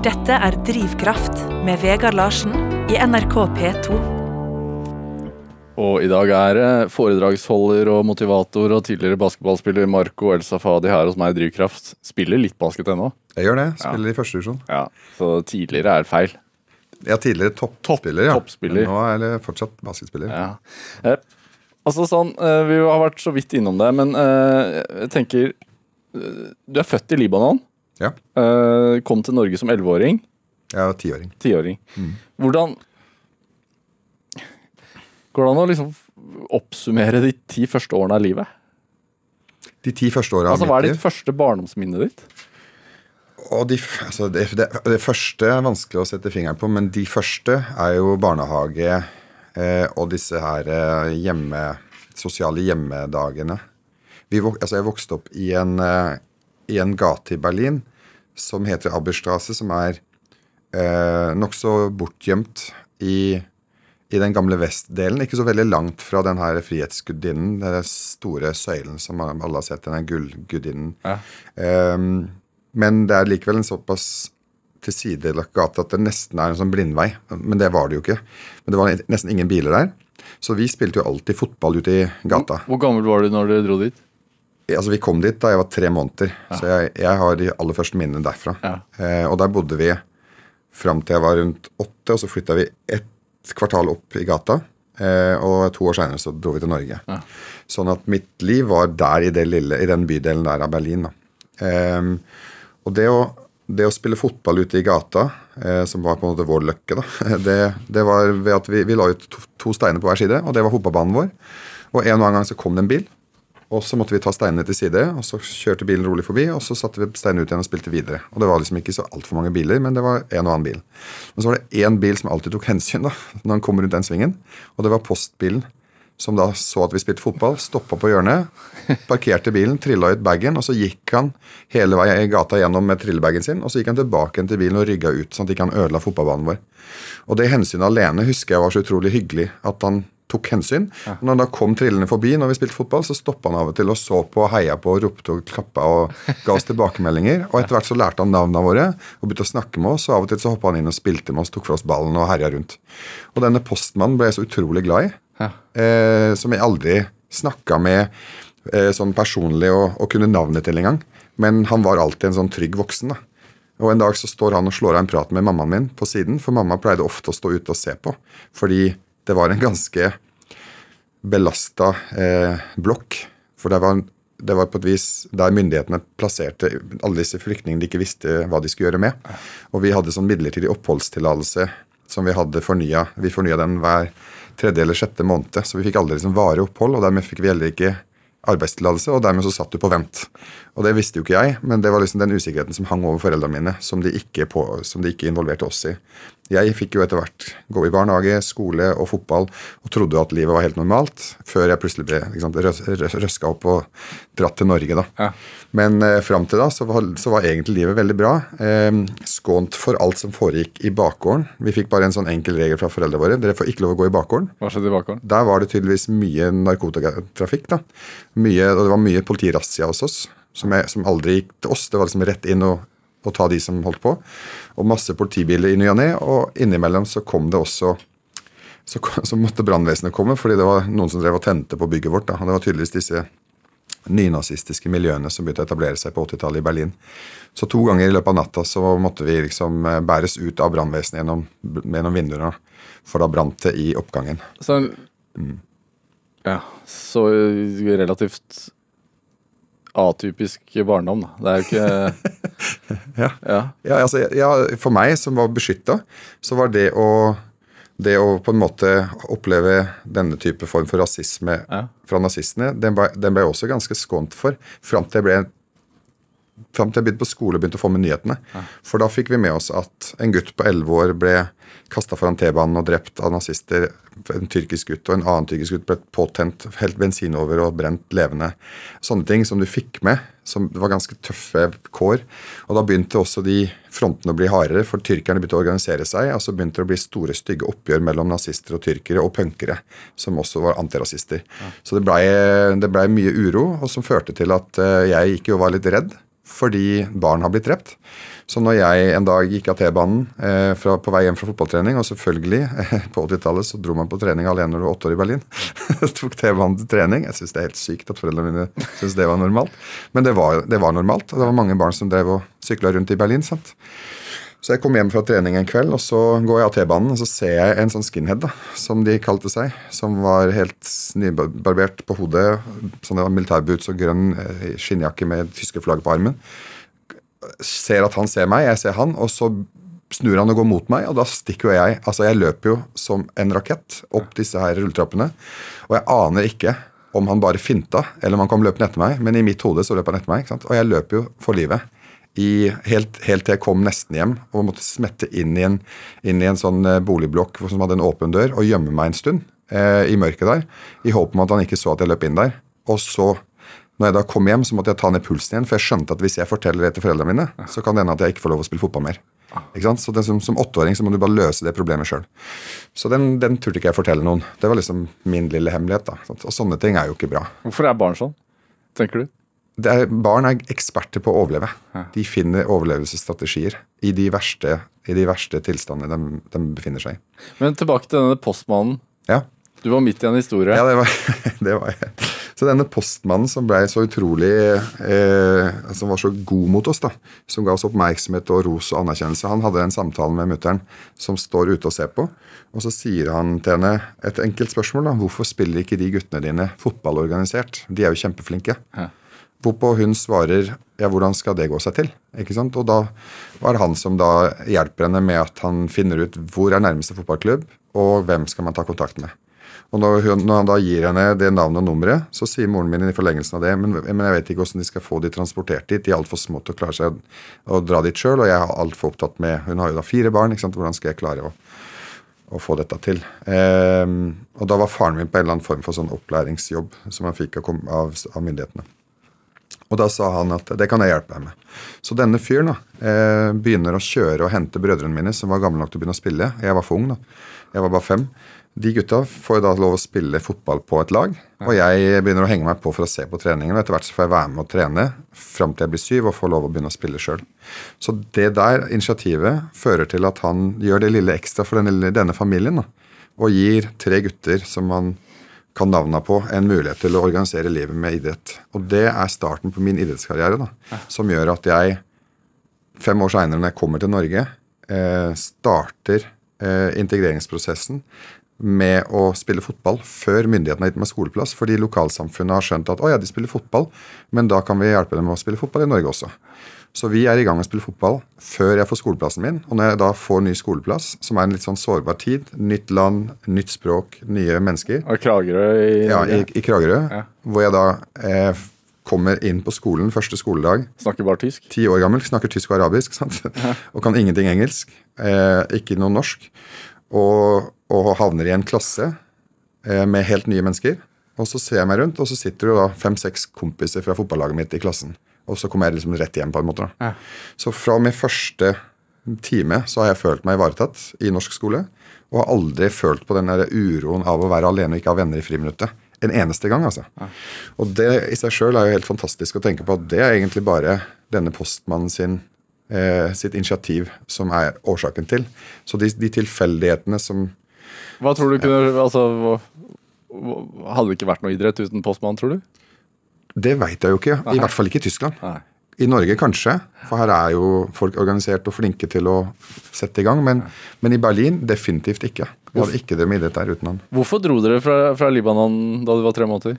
Dette er Drivkraft med Vegard Larsen i NRK P2. Og i dag er eh, foredragsholder og motivator og tidligere basketballspiller Marco El Safadi her hos meg i Drivkraft. Spiller litt basket ennå. Jeg gjør det. Spiller i første divisjon. Ja. Så tidligere er feil. Ja, er tidligere toppspiller, ja. toppspiller. Men nå er det fortsatt basketspiller. Ja. Eh, altså sånn, eh, Vi har vært så vidt innom det, men eh, jeg tenker Du er født i Libanon. Ja. Uh, kom til Norge som elleveåring. Ja, tiåring. tiåring. Mm. Hvordan Går det an å liksom oppsummere de ti første årene av livet? De ti første årene av Altså, Hva er ditt første barndomsminne ditt? Og de, altså det, det, det første er vanskelig å sette fingeren på, men de første er jo barnehage eh, og disse her eh, hjemme, sosiale hjemmedagene. Vi, altså jeg vokste opp i en, eh, i en gate i Berlin som heter Aberstrasse, som er eh, nokså bortgjemt i, i den gamle vestdelen. Ikke så veldig langt fra den her frihetsgudinnen, den store søylen som alle har sett, den gullgudinnen. Ja. Eh, men det er likevel en såpass tilsidelagt gate at det nesten er en sånn blindvei. Men det var det jo ikke. Men det var nesten ingen biler der. Så vi spilte jo alltid fotball ute i gata. Hvor gammel var du når du dro dit? Altså Vi kom dit da jeg var tre måneder, så jeg, jeg har de aller første minnene derfra. Ja. Eh, og der bodde vi fram til jeg var rundt åtte, og så flytta vi ett et kvartal opp i gata. Eh, og to år seinere så dro vi til Norge. Ja. Sånn at mitt liv var der i, det lille, i den bydelen der av Berlin. Eh, og det å, det å spille fotball ute i gata, eh, som var på en måte vår løkke, da, det, det var ved at vi, vi la ut to, to steiner på hver side, og det var fotballbanen vår. Og en og annen gang så kom det en bil, og så måtte vi ta steinene til side, og så kjørte bilen rolig forbi, og så satte vi steinene ut igjen og spilte videre. Og det var liksom ikke så altfor mange biler, men det var en og annen bil. Men så var det én bil som alltid tok hensyn da, når han kom rundt den svingen, og det var postbilen. Som da så at vi spilte fotball, stoppa på hjørnet, parkerte bilen, trilla ut bagen, og så gikk han hele veien i gata gjennom med trillebagen sin, og så gikk han tilbake til bilen og rygga ut, sånn at ikke han ødela fotballbanen vår. Og det hensynet alene husker jeg var så utrolig hyggelig. At han tok hensyn. Og når han da kom trillende forbi når vi spilte fotball, så stoppa han av og til og så på og heia på og ropte og klappa og ga oss tilbakemeldinger. Og etter hvert så lærte han navnene våre og begynte å snakke med oss. Og av og til så hoppa han inn og spilte med oss, tok fra oss ballen og herja rundt. Og denne postmannen ble jeg så utrolig glad i. Ja. Eh, som jeg aldri snakka med eh, sånn personlig og, og kunne navnet til engang. Men han var alltid en sånn trygg voksen. da. Og En dag så står han og slår av en prat med mammaen min på siden, for mamma pleide ofte å stå ute og se på. Fordi det var en ganske belasta eh, blokk. For det var, det var på et vis der myndighetene plasserte alle disse flyktningene de ikke visste hva de skulle gjøre med. Og vi hadde sånn midlertidig oppholdstillatelse som vi hadde fornya. Vi fornya den hver tredje eller sjette måned, så vi fikk aldri liksom varig opphold. Og dermed fikk vi heller ikke arbeidstillatelse, og dermed så satt du på vent. Og det visste jo ikke jeg, men det var liksom den usikkerheten som hang over foreldrene mine, som de ikke, på, som de ikke involverte oss i. Jeg fikk jo etter hvert gå i barnehage, skole og fotball og trodde at livet var helt normalt, før jeg plutselig ble liksom, røs, røs, røska opp og dratt til Norge. da. Ja. Men eh, fram til da så var, så var egentlig livet veldig bra. Eh, skånt for alt som foregikk i bakgården. Vi fikk bare en sånn enkel regel fra foreldrene våre. Dere får ikke lov å gå i bakgården. Hva skjedde i bakgården? Der var det tydeligvis mye narkotikatrafikk. da. Mye, og det var mye politirazzia hos oss, som, jeg, som aldri gikk til oss. Det var liksom rett inn og, og ta de som holdt på. Og masse politibiler i ny og ne. Og innimellom så kom det også så, så måtte brannvesenet komme, fordi det var noen som drev og tente på bygget vårt. da. Det var tydeligvis disse nynazistiske miljøene som begynte å etablere seg på 80-tallet i Berlin. Så to ganger i løpet av natta så måtte vi liksom eh, bæres ut av brannvesenet gjennom, gjennom vinduene. For da brant det i oppgangen. Så Mm. Ja, så relativt atypisk barndom, da. Det er jo ikke Ja. Ja. Ja, altså, ja, For meg som var beskytta, så var det å, det å på en måte oppleve denne type form for rasisme fra nazistene, den ble, den ble jeg også ganske skånt for. Fram til jeg ble Fram til jeg begynte på skole og begynte å få med nyhetene. For da fikk vi med oss at en gutt på 11 år ble kasta foran T-banen og drept av nazister. En tyrkisk gutt og en annen tyrkisk gutt ble påtent, helt bensin over og brent levende. Sånne ting som du fikk med. som var ganske tøffe kår. Og da begynte også de frontene å bli hardere, for tyrkerne begynte å organisere seg. Og så begynte det å bli store, stygge oppgjør mellom nazister og tyrkere og punkere, som også var antirasister. Så det blei ble mye uro, og som førte til at eh, jeg gikk jo og var litt redd fordi barn har blitt drept. Så når jeg en dag gikk av T-banen eh, på vei hjem fra fotballtrening, og selvfølgelig eh, på 80-tallet så dro man på trening alene når du var åtte år i Berlin, tok T-banen til trening. Jeg syns det er helt sykt at foreldrene mine syns det var normalt. Men det var, det var normalt, og det var mange barn som drev og sykla rundt i Berlin. sant? Så jeg kom hjem fra trening en kveld, og så går jeg av T-banen, og så ser jeg en sånn skinhead, da, som de kalte seg, som var helt nybarbert på hodet, sånne militærboots og grønn eh, skinnjakke med tyske flagg på armen. Ser at han ser meg, jeg ser han, og så snur han og går mot meg, og da stikker jo jeg. Altså, jeg løper jo som en rakett opp disse her rulletrappene, og jeg aner ikke om han bare finta, eller om han kom løpende etter meg, men i mitt hode så løp han etter meg, ikke sant? og jeg løper jo for livet i, helt, helt til jeg kom nesten hjem og måtte smette inn i en, inn i en sånn eh, boligblokk som hadde en åpen dør, og gjemme meg en stund eh, i mørket der, i håp om at han ikke så at jeg løp inn der. Og så, når jeg da kom hjem, så måtte jeg ta ned pulsen igjen, for jeg skjønte at hvis jeg forteller det til foreldrene mine, så kan det hende at jeg ikke får lov å spille fotball mer. Ikke sant? Så det, som, som åtteåring så må du bare løse det problemet sjøl. Så den, den turte ikke jeg fortelle noen. Det var liksom min lille hemmelighet. da. Og sånne ting er jo ikke bra. Hvorfor er barn sånn, tenker du? Det er, barn er eksperter på å overleve. De finner overlevelsesstrategier i de verste, i de verste tilstandene de, de befinner seg i. Men tilbake til denne postmannen. Ja. Du var midt i en historie. ja, det var, det var Så denne postmannen som ble så utrolig eh, Som var så god mot oss, da, som ga oss oppmerksomhet og ros og anerkjennelse, han hadde en samtale med mutter'n som står ute og ser på. Og så sier han til henne et enkelt spørsmål. da, Hvorfor spiller ikke de guttene dine fotball organisert? De er jo kjempeflinke. Ja. Hvorpå hun svarer ja, hvordan skal det gå seg til? Ikke sant? Og da var det han som da hjelper henne med at han finner ut hvor er nærmeste fotballklubb, og hvem skal man ta kontakt med. Og når, hun, når han da gir henne det navnet og nummeret, så sier moren min i forlengelsen av det men, men jeg vet ikke hvordan de skal få de transportert dit. De er altfor små til å klare seg å dra dit sjøl, og jeg er altfor opptatt med Hun har jo da fire barn. ikke sant? Hvordan skal jeg klare å, å få dette til? Ehm, og da var faren min på en eller annen form for sånn opplæringsjobb som han fikk av, av, av myndighetene. Og da sa han at det kan jeg hjelpe deg med. Så denne fyren da, eh, begynner å kjøre og hente brødrene mine, som var gamle nok til å begynne å spille. Jeg var for ung, da. Jeg var bare fem. De gutta får da lov å spille fotball på et lag. Og jeg begynner å henge meg på for å se på treningen. Og etter hvert så får jeg være med og trene fram til jeg blir syv og får lov å begynne å spille sjøl. Så det der initiativet fører til at han gjør det lille ekstra for denne, denne familien. Da, og gir tre gutter som han kan navna på, en mulighet til å organisere livet med idrett. Og det er starten på min idrettskarriere, da, som gjør at jeg fem år seinere, når jeg kommer til Norge, eh, starter eh, integreringsprosessen med å spille fotball før myndighetene har gitt meg skoleplass, fordi lokalsamfunnet har skjønt at å ja, de spiller fotball, men da kan vi hjelpe dem med å spille fotball i Norge også. Så vi er i gang med å spille fotball før jeg får skoleplassen min. Og når jeg da får ny skoleplass, som er en litt sånn sårbar tid, nytt land, nytt språk, nye mennesker Og Kragerø i Ja, i, i Kragerø. Ja. Hvor jeg da eh, kommer inn på skolen første skoledag. Snakker bare tysk. Ti år gammel, snakker tysk og arabisk sant? og kan ingenting engelsk. Eh, ikke noe norsk. Og, og havner i en klasse eh, med helt nye mennesker. Og så ser jeg meg rundt, og så sitter det fem-seks kompiser fra fotballaget mitt i klassen. Og så kommer jeg liksom rett hjem, på en måte. Ja. Så fra min første time så har jeg følt meg ivaretatt i norsk skole. Og har aldri følt på den der uroen av å være alene og ikke ha venner i friminuttet. En eneste gang, altså. Og det i seg sjøl er jo helt fantastisk å tenke på at det er egentlig bare denne postmannen sin eh, sitt initiativ som er årsaken til. Så de, de tilfeldighetene som Hva tror du kunne altså, Hadde det ikke vært noe idrett uten postmann, tror du? Det veit jeg jo ikke. I hvert fall ikke i Tyskland. Nei. I Norge kanskje, for her er jo folk organisert og flinke til å sette i gang. Men, men i Berlin definitivt ikke. Vi hadde ikke det med idrett der uten han. Hvorfor dro dere fra, fra Libanon da du var tre måneder?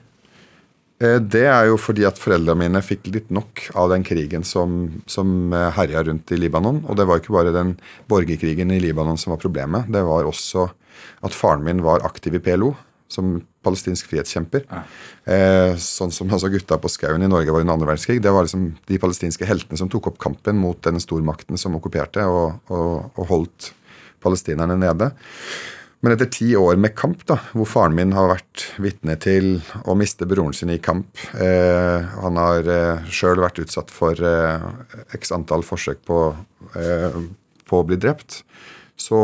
Eh, Det er jo fordi at foreldrene mine fikk litt nok av den krigen som, som eh, herja rundt i Libanon. Og det var ikke bare den borgerkrigen i Libanon som var problemet. Det var også at faren min var aktiv i PLO som palestinsk frihetskjemper. Eh, sånn som altså gutta på skauen i Norge var under andre verdenskrig. Det var liksom de palestinske heltene som tok opp kampen mot den stormakten som okkuperte og, og, og holdt palestinerne nede. Men etter ti år med kamp, da, hvor faren min har vært vitne til å miste broren sin i kamp eh, Han har eh, sjøl vært utsatt for eh, x antall forsøk på, eh, på å bli drept. Så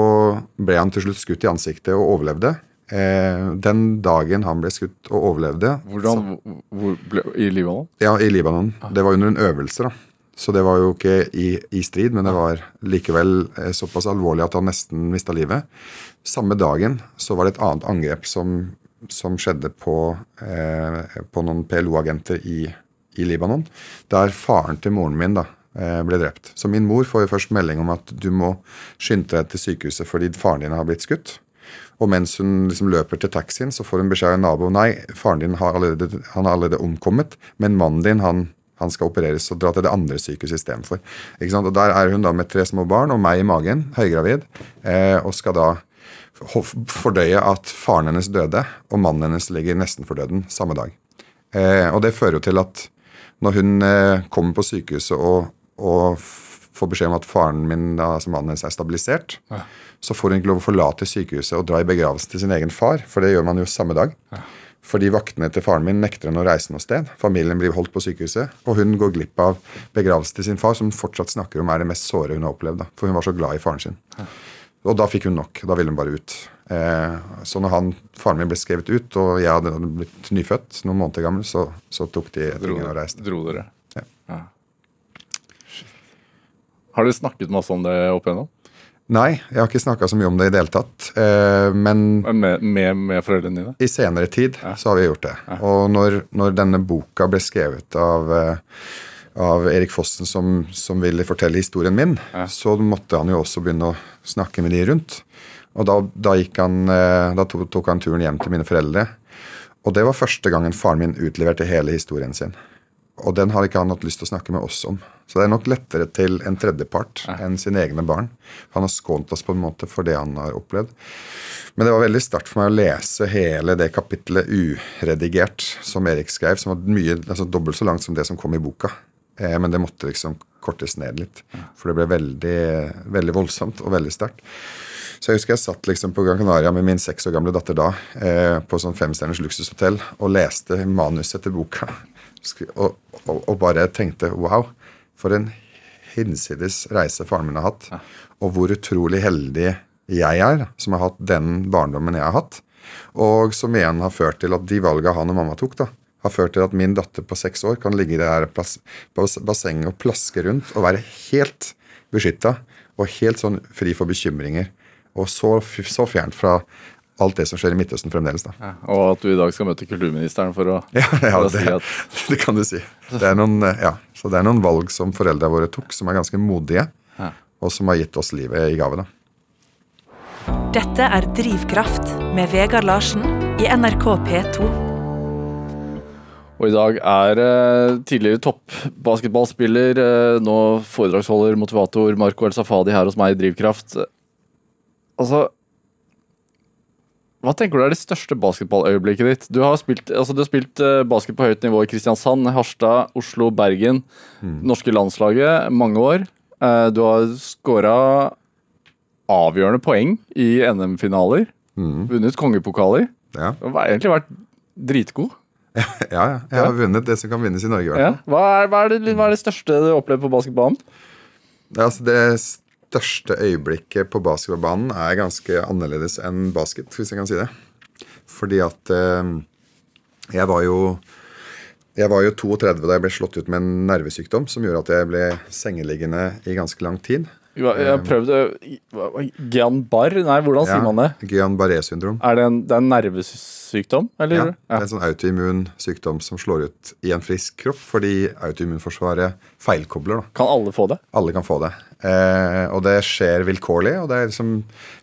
ble han til slutt skutt i ansiktet og overlevde. Eh, den dagen han ble skutt og overlevde Hvordan, hvor ble, I Libanon? Ja, i Libanon. Det var under en øvelse, da. Så det var jo ikke i, i strid, men det var likevel eh, såpass alvorlig at han nesten mista livet. Samme dagen så var det et annet angrep som, som skjedde på, eh, på noen PLO-agenter i, i Libanon, der faren til moren min da eh, ble drept. Så min mor får jo først melding om at du må skynde deg til sykehuset fordi faren din har blitt skutt. Og mens hun liksom løper til taxien, så får hun beskjed av en nabo nei, faren din har allerede, har allerede omkommet, men mannen din han, han skal opereres og dra til det andre sykehuset istedenfor. Og Der er hun da med tre små barn og meg i magen, høygravid, eh, og skal da fordøye at faren hennes døde, og mannen hennes ligger nesten for døden samme dag. Eh, og det fører jo til at når hun eh, kommer på sykehuset og, og får beskjed om at faren min, altså mannen hennes, er stabilisert, så får hun ikke lov å forlate sykehuset og dra i begravelsen til sin egen far, for det gjør man jo samme dag. Fordi vaktene til faren min nekter henne å reise noe sted. Familien blir holdt på sykehuset, og hun går glipp av begravelsen til sin far, som hun fortsatt snakker om er det mest såre hun har opplevd. Da, for hun var så glad i faren sin. Og da fikk hun nok. Da ville hun bare ut. Eh, så når han, faren min ble skrevet ut, og jeg hadde blitt nyfødt, noen måneder gammel, så, så tok de tingene og reiste. dro dere? Ja. ja. Har dere snakket masse om det opp igjennom? Nei, jeg har ikke snakka så mye om det i det hele tatt. Eh, men Med, med, med foreldrene dine? i senere tid så har vi gjort det. Og når, når denne boka ble skrevet av, eh, av Erik Fossen, som, som ville fortelle historien min, så måtte han jo også begynne å snakke med de rundt. Og da, da, han, eh, da tok han turen hjem til mine foreldre. Og det var første gangen faren min utleverte hele historien sin. Og den har ikke han hatt lyst til å snakke med oss om. Så det er nok lettere til en tredjepart enn sine egne barn. Han har skånt oss på en måte for det han har opplevd. Men det var veldig sterkt for meg å lese hele det kapitlet uredigert som Erik skrev, som var mye, altså dobbelt så langt som det som kom i boka. Eh, men det måtte liksom kortes ned litt. For det ble veldig, veldig voldsomt og veldig sterkt. Så jeg husker jeg satt liksom på Gran Canaria med min seks år gamle datter da, eh, på sånn femstjerners luksushotell, og leste manuset til boka. Og, og, og bare tenkte wow, for en hinsides reise faren min har hatt. Og hvor utrolig heldig jeg er som har hatt den barndommen jeg har hatt. Og som igjen har ført til at de valga han og mamma tok, da, har ført til at min datter på seks år kan ligge der plass, på bassenget og plaske rundt og være helt beskytta og helt sånn fri for bekymringer. Og så, så fjernt fra alt det som skjer i Midtøsten fremdeles. da. Ja, og at du i dag skal møte kulturministeren for å, Ja, ja for å det, si at det kan du si. Det er noen, eh, ja, så det er noen valg som foreldra våre tok, som er ganske modige, Ja. og som har gitt oss livet i gave. da. Dette er Drivkraft med Vegard Larsen i NRK P2. Og i dag er eh, tidligere toppbasketballspiller, eh, nå foredragsholder, motivator Marco El Safadi her hos meg i Drivkraft. Altså Hva tenker du er det største basketballøyeblikket ditt? Du har spilt, altså, du har spilt eh, basket på høyt nivå i Kristiansand, Harstad, Oslo, Bergen. Norske landslaget mange år. Eh, du har skåra avgjørende poeng i NM-finaler. Vunnet kongepokaler. Ja. Du har egentlig vært dritgod. ja, ja. Jeg har vunnet det som kan vinnes i Norge. i hvert Ja. Hva, er, hva, er det, hva er det største du opplever på basketballen? Altså, det største øyeblikket på basketballbanen er ganske annerledes enn basket, hvis jeg kan si det. Fordi at eh, jeg var jo jeg var jo 32 da jeg ble slått ut med en nervesykdom som gjorde at jeg ble sengeliggende i ganske lang tid. Jeg prøvde prøvd Guillain-Barre? Nei, hvordan sier man det? Guillain-Barré syndrom. Er det en, det er en nervesykdom? Ja, det er en sånn autoimmun sykdom som slår ut i en frisk kropp fordi autoimmunforsvaret feilkobler. da. Kan alle få det? Alle kan få det. Eh, og det skjer vilkårlig, og det er liksom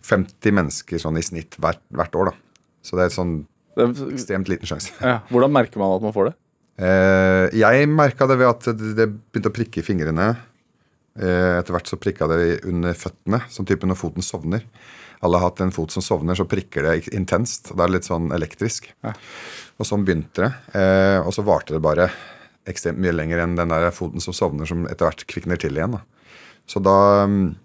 50 mennesker sånn i snitt hvert, hvert år. da. Så det er sånn ekstremt liten sjanse. ja. Hvordan merker man at man får det? Eh, jeg merka det ved at det, begynte å prikke i fingrene. Eh, etter hvert så prikka det under føttene, sånn type når foten sovner. Alle har hatt en fot som sovner, så prikker det intenst. Det er litt sånn elektrisk. Og sånn begynte det. Eh, og så varte det bare ekstremt mye lenger enn den der foten som sovner, som etter hvert kvikner til igjen. da. Så da, mm,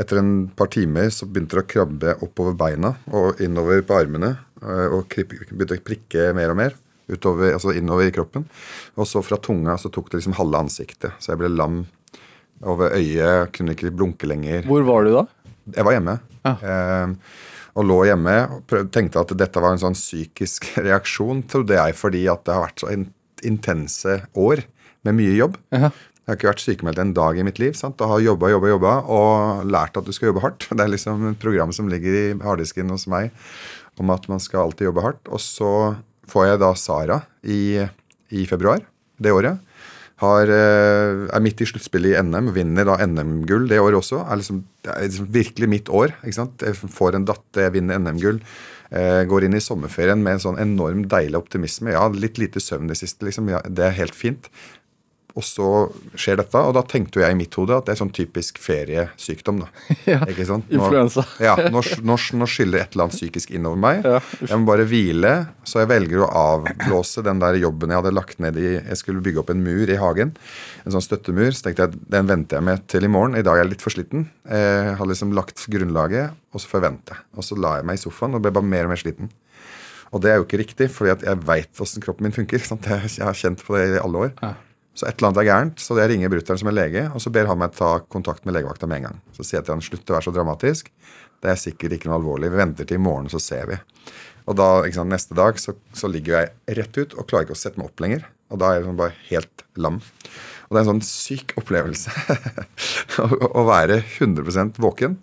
etter en par timer, så begynte det å krabbe oppover beina og innover på armene. eh, Og begynte å prikke mer og mer utover, altså innover i kroppen. Og så fra tunga så tok det liksom halve ansiktet. Så jeg ble lam over øyet, kunne ikke blunke lenger. Hvor var du da? Jeg var hjemme. Ja. Eh, og lå hjemme og prøv, tenkte at dette var en sånn psykisk reaksjon, trodde jeg, fordi at det har vært så in intense år med mye jobb. Ja. Jeg har ikke vært sykemeldt en dag i mitt liv. sant? Og har jobba, jobba, jobba og lært at du skal jobbe hardt. Det er liksom et program som ligger i harddisken hos meg om at man skal alltid jobbe hardt. Og så får jeg da Sara i, i februar det året. Har, eh, er midt i sluttspillet i NM, vinner da NM-gull det året også. Er liksom, det er liksom virkelig mitt år. ikke sant? Jeg får en datter, jeg vinner NM-gull. Eh, går inn i sommerferien med en sånn enorm deilig optimisme. Ja, litt lite søvn det siste, liksom. Ja, det er helt fint. Og så skjer dette, og da tenkte jeg i mitt hode at det er sånn typisk feriesykdom. da. Ja, Ikke sant? influensa. Ja, nå, nå, nå skyller et eller annet psykisk innover meg. Ja. Jeg må bare hvile, så jeg velger å avblåse den der jobben jeg hadde lagt ned i Jeg skulle bygge opp en mur i hagen, en sånn støttemur. Så tenkte jeg den venter jeg med til i morgen. I dag er jeg litt for sliten. Jeg har liksom lagt grunnlaget, og så får jeg vente. Og så la jeg meg i sofaen og ble bare mer og mer sliten. Og det er jo ikke riktig, for jeg veit åssen kroppen min funker. Sant? Jeg har kjent på det i alle år. Så et eller annet er gærent, så jeg ringer brutter'n som er lege, og så ber han meg ta kontakt med legevakta med en gang. Så sier jeg til han slutt å være så dramatisk. Det er sikkert ikke noe alvorlig. Vi venter til i morgen, så ser vi. Og da, ikke sant, neste dag så, så ligger jeg rett ut og klarer ikke å sette meg opp lenger. Og da er jeg sånn bare helt lam. Og det er en sånn syk opplevelse å, være 100% våken.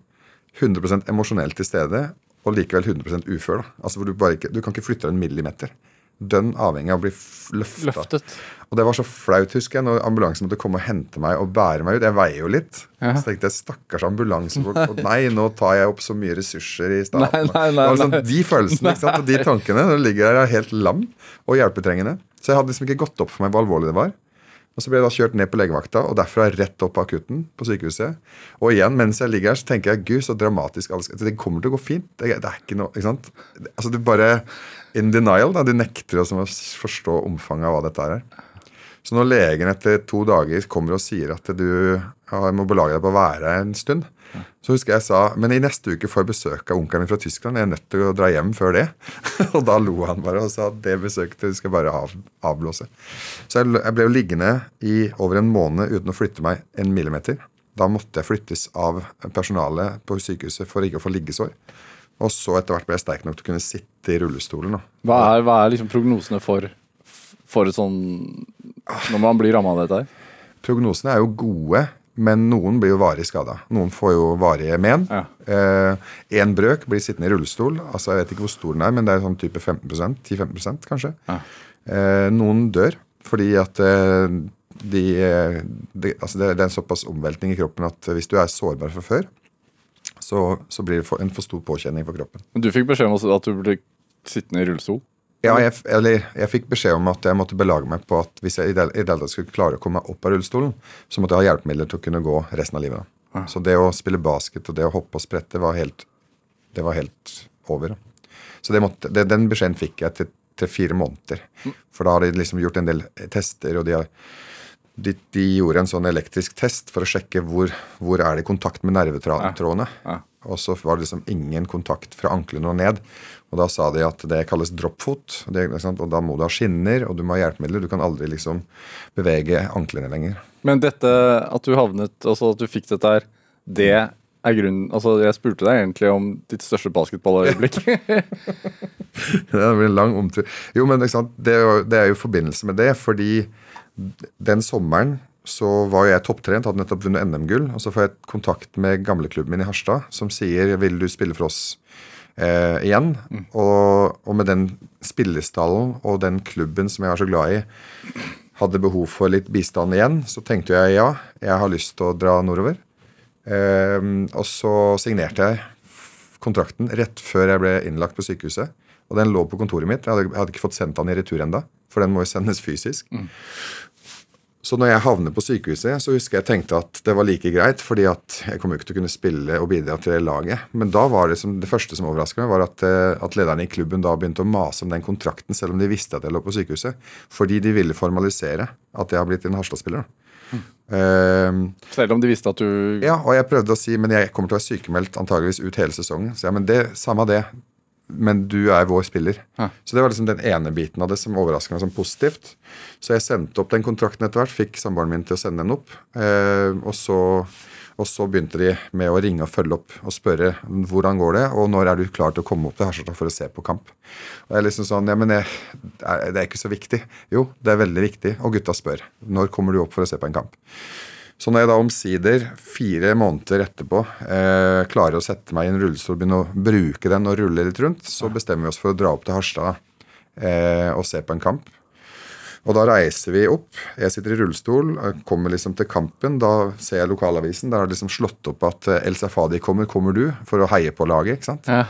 100% emosjonelt til stede og likevel 100 ufør. da. Altså hvor Du ikke, du kan ikke flytte deg en millimeter. Dønn avhengig av å bli løfta. Løftet. Og det var så flaut, husker jeg, når ambulansen måtte komme og hente meg og bære meg ut. Jeg veier jo litt. Ja. Så tenkte jeg stakkars ambulansefolk. Og nei, nå tar jeg opp så mye ressurser i staten. Nei, nei, nei, sånn, de følelsene ikke sant? og de tankene. Du ligger der er helt lam og hjelpetrengende. Så jeg hadde liksom ikke gått opp for meg hvor alvorlig det var. Og Så ble jeg da kjørt ned på legevakta, og derfra rett opp på akutten på sykehuset. Og igjen, mens jeg ligger her, så tenker jeg gud, så dramatisk Det kommer til å gå fint. Det, det er ikke noe, ikke sant? Altså, du bare In denial. da, Du nekter å forstå omfanget av hva dette er. Så når legen etter to dager kommer og sier at du må belage deg på å være her en stund, så husker jeg sa men i neste uke får jeg besøk av onkelen min fra Tyskland. Jeg er nødt til å dra hjem før det. og da lo han bare og sa at det besøket skal jeg bare av, avblåse. Så jeg, jeg ble jo liggende i over en måned uten å flytte meg en millimeter. Da måtte jeg flyttes av personalet på sykehuset for ikke å få liggesår. Og så etter hvert ble jeg sterk nok til å kunne sitte i rullestolen. Hva er, hva er liksom prognosene for, for et sånn Når man blir ramma av dette her? Prognosene er jo gode, men noen blir jo varig skada. Noen får jo varige men. Ja. Én brøk blir sittende i rullestol. altså Jeg vet ikke hvor stor den er, men det er sånn type 15 10-15 kanskje. Ja. Eh, noen dør fordi at eh, de, eh, de altså det, det er en såpass omveltning i kroppen at hvis du er sårbar fra før, så, så blir det for, en for stor påkjenning for kroppen. Men Du fikk beskjed om at du ble sittende i rullestol? Ja, jeg, eller, jeg fikk beskjed om at jeg måtte belage meg på at hvis jeg i det i det skulle klare å komme meg opp av rullestolen, så måtte jeg ha hjelpemidler til å kunne gå resten av livet. Så det å spille basket og det å hoppe og sprette var helt, det var helt over. Så det måtte, det, den beskjeden fikk jeg til, til fire måneder. For da har de liksom gjort en del tester, og de har de, de gjorde en sånn elektrisk test for å sjekke hvor, hvor er det kontakt med nervetrådene. Ja. Og så var det liksom ingen kontakt fra anklene og ned. Og da sa de at det kalles droppfot. Det, og da må du ha skinner, og du må ha hjelpemidler. Du kan aldri liksom bevege anklene lenger. Men dette at du havnet Altså at du fikk dette her, det er grunnen Altså, jeg spurte deg egentlig om ditt største basketballøyeblikk. det blir en lang omtur. Jo, men er det er jo i forbindelse med det, fordi den sommeren så var jeg topptrent, hadde nettopp vunnet NM-gull. Og så får jeg kontakt med gamleklubben min i Harstad, som sier 'vil du spille for oss eh, igjen'? Og, og med den spillestallen og den klubben som jeg er så glad i, hadde behov for litt bistand igjen, så tenkte jeg ja, jeg har lyst til å dra nordover. Eh, og så signerte jeg kontrakten rett før jeg ble innlagt på sykehuset. Og den lå på kontoret mitt. Jeg hadde, jeg hadde ikke fått sendt den i retur enda, for den må jo sendes fysisk. Så når jeg havner på sykehuset, så husker jeg tenkte at det var like greit, fordi at jeg kommer ikke til å kunne spille og bidra til det laget. Men da var det som, det første som overraska meg, var at, eh, at lederne i klubben da begynte å mase om den kontrakten, selv om de visste at jeg lå på sykehuset. Fordi de ville formalisere at jeg har blitt en Harstad-spiller. Mm. Uh, Selv om de visste at du ja, og jeg prøvde å si men jeg kommer til å være sykemeldt antageligvis ut hele sesongen. Så ja, men det, samme det. Men du er vår spiller. Ja. Så det var liksom den ene biten av det som overraska meg som positivt. Så jeg sendte opp den kontrakten etter hvert. Fikk samboeren min til å sende den opp. Eh, og, så, og så begynte de med å ringe og følge opp og spørre hvordan går det, og når er du klar til å komme opp til Harstad for å se på kamp. Og jeg liksom sånn, ja, men jeg, det er ikke så viktig. Jo, det er veldig viktig. Og gutta spør. Når kommer du opp for å se på en kamp? Så når jeg da omsider, fire måneder etterpå, eh, klarer å sette meg i en rullestol og begynne å bruke den og rulle litt rundt, så bestemmer vi oss for å dra opp til Harstad eh, og se på en kamp. Og da reiser vi opp. Jeg sitter i rullestol, kommer liksom til kampen. Da ser jeg lokalavisen. Der har de liksom slått opp at eh, El Safadi kommer, kommer du? For å heie på laget. ikke sant? Ja.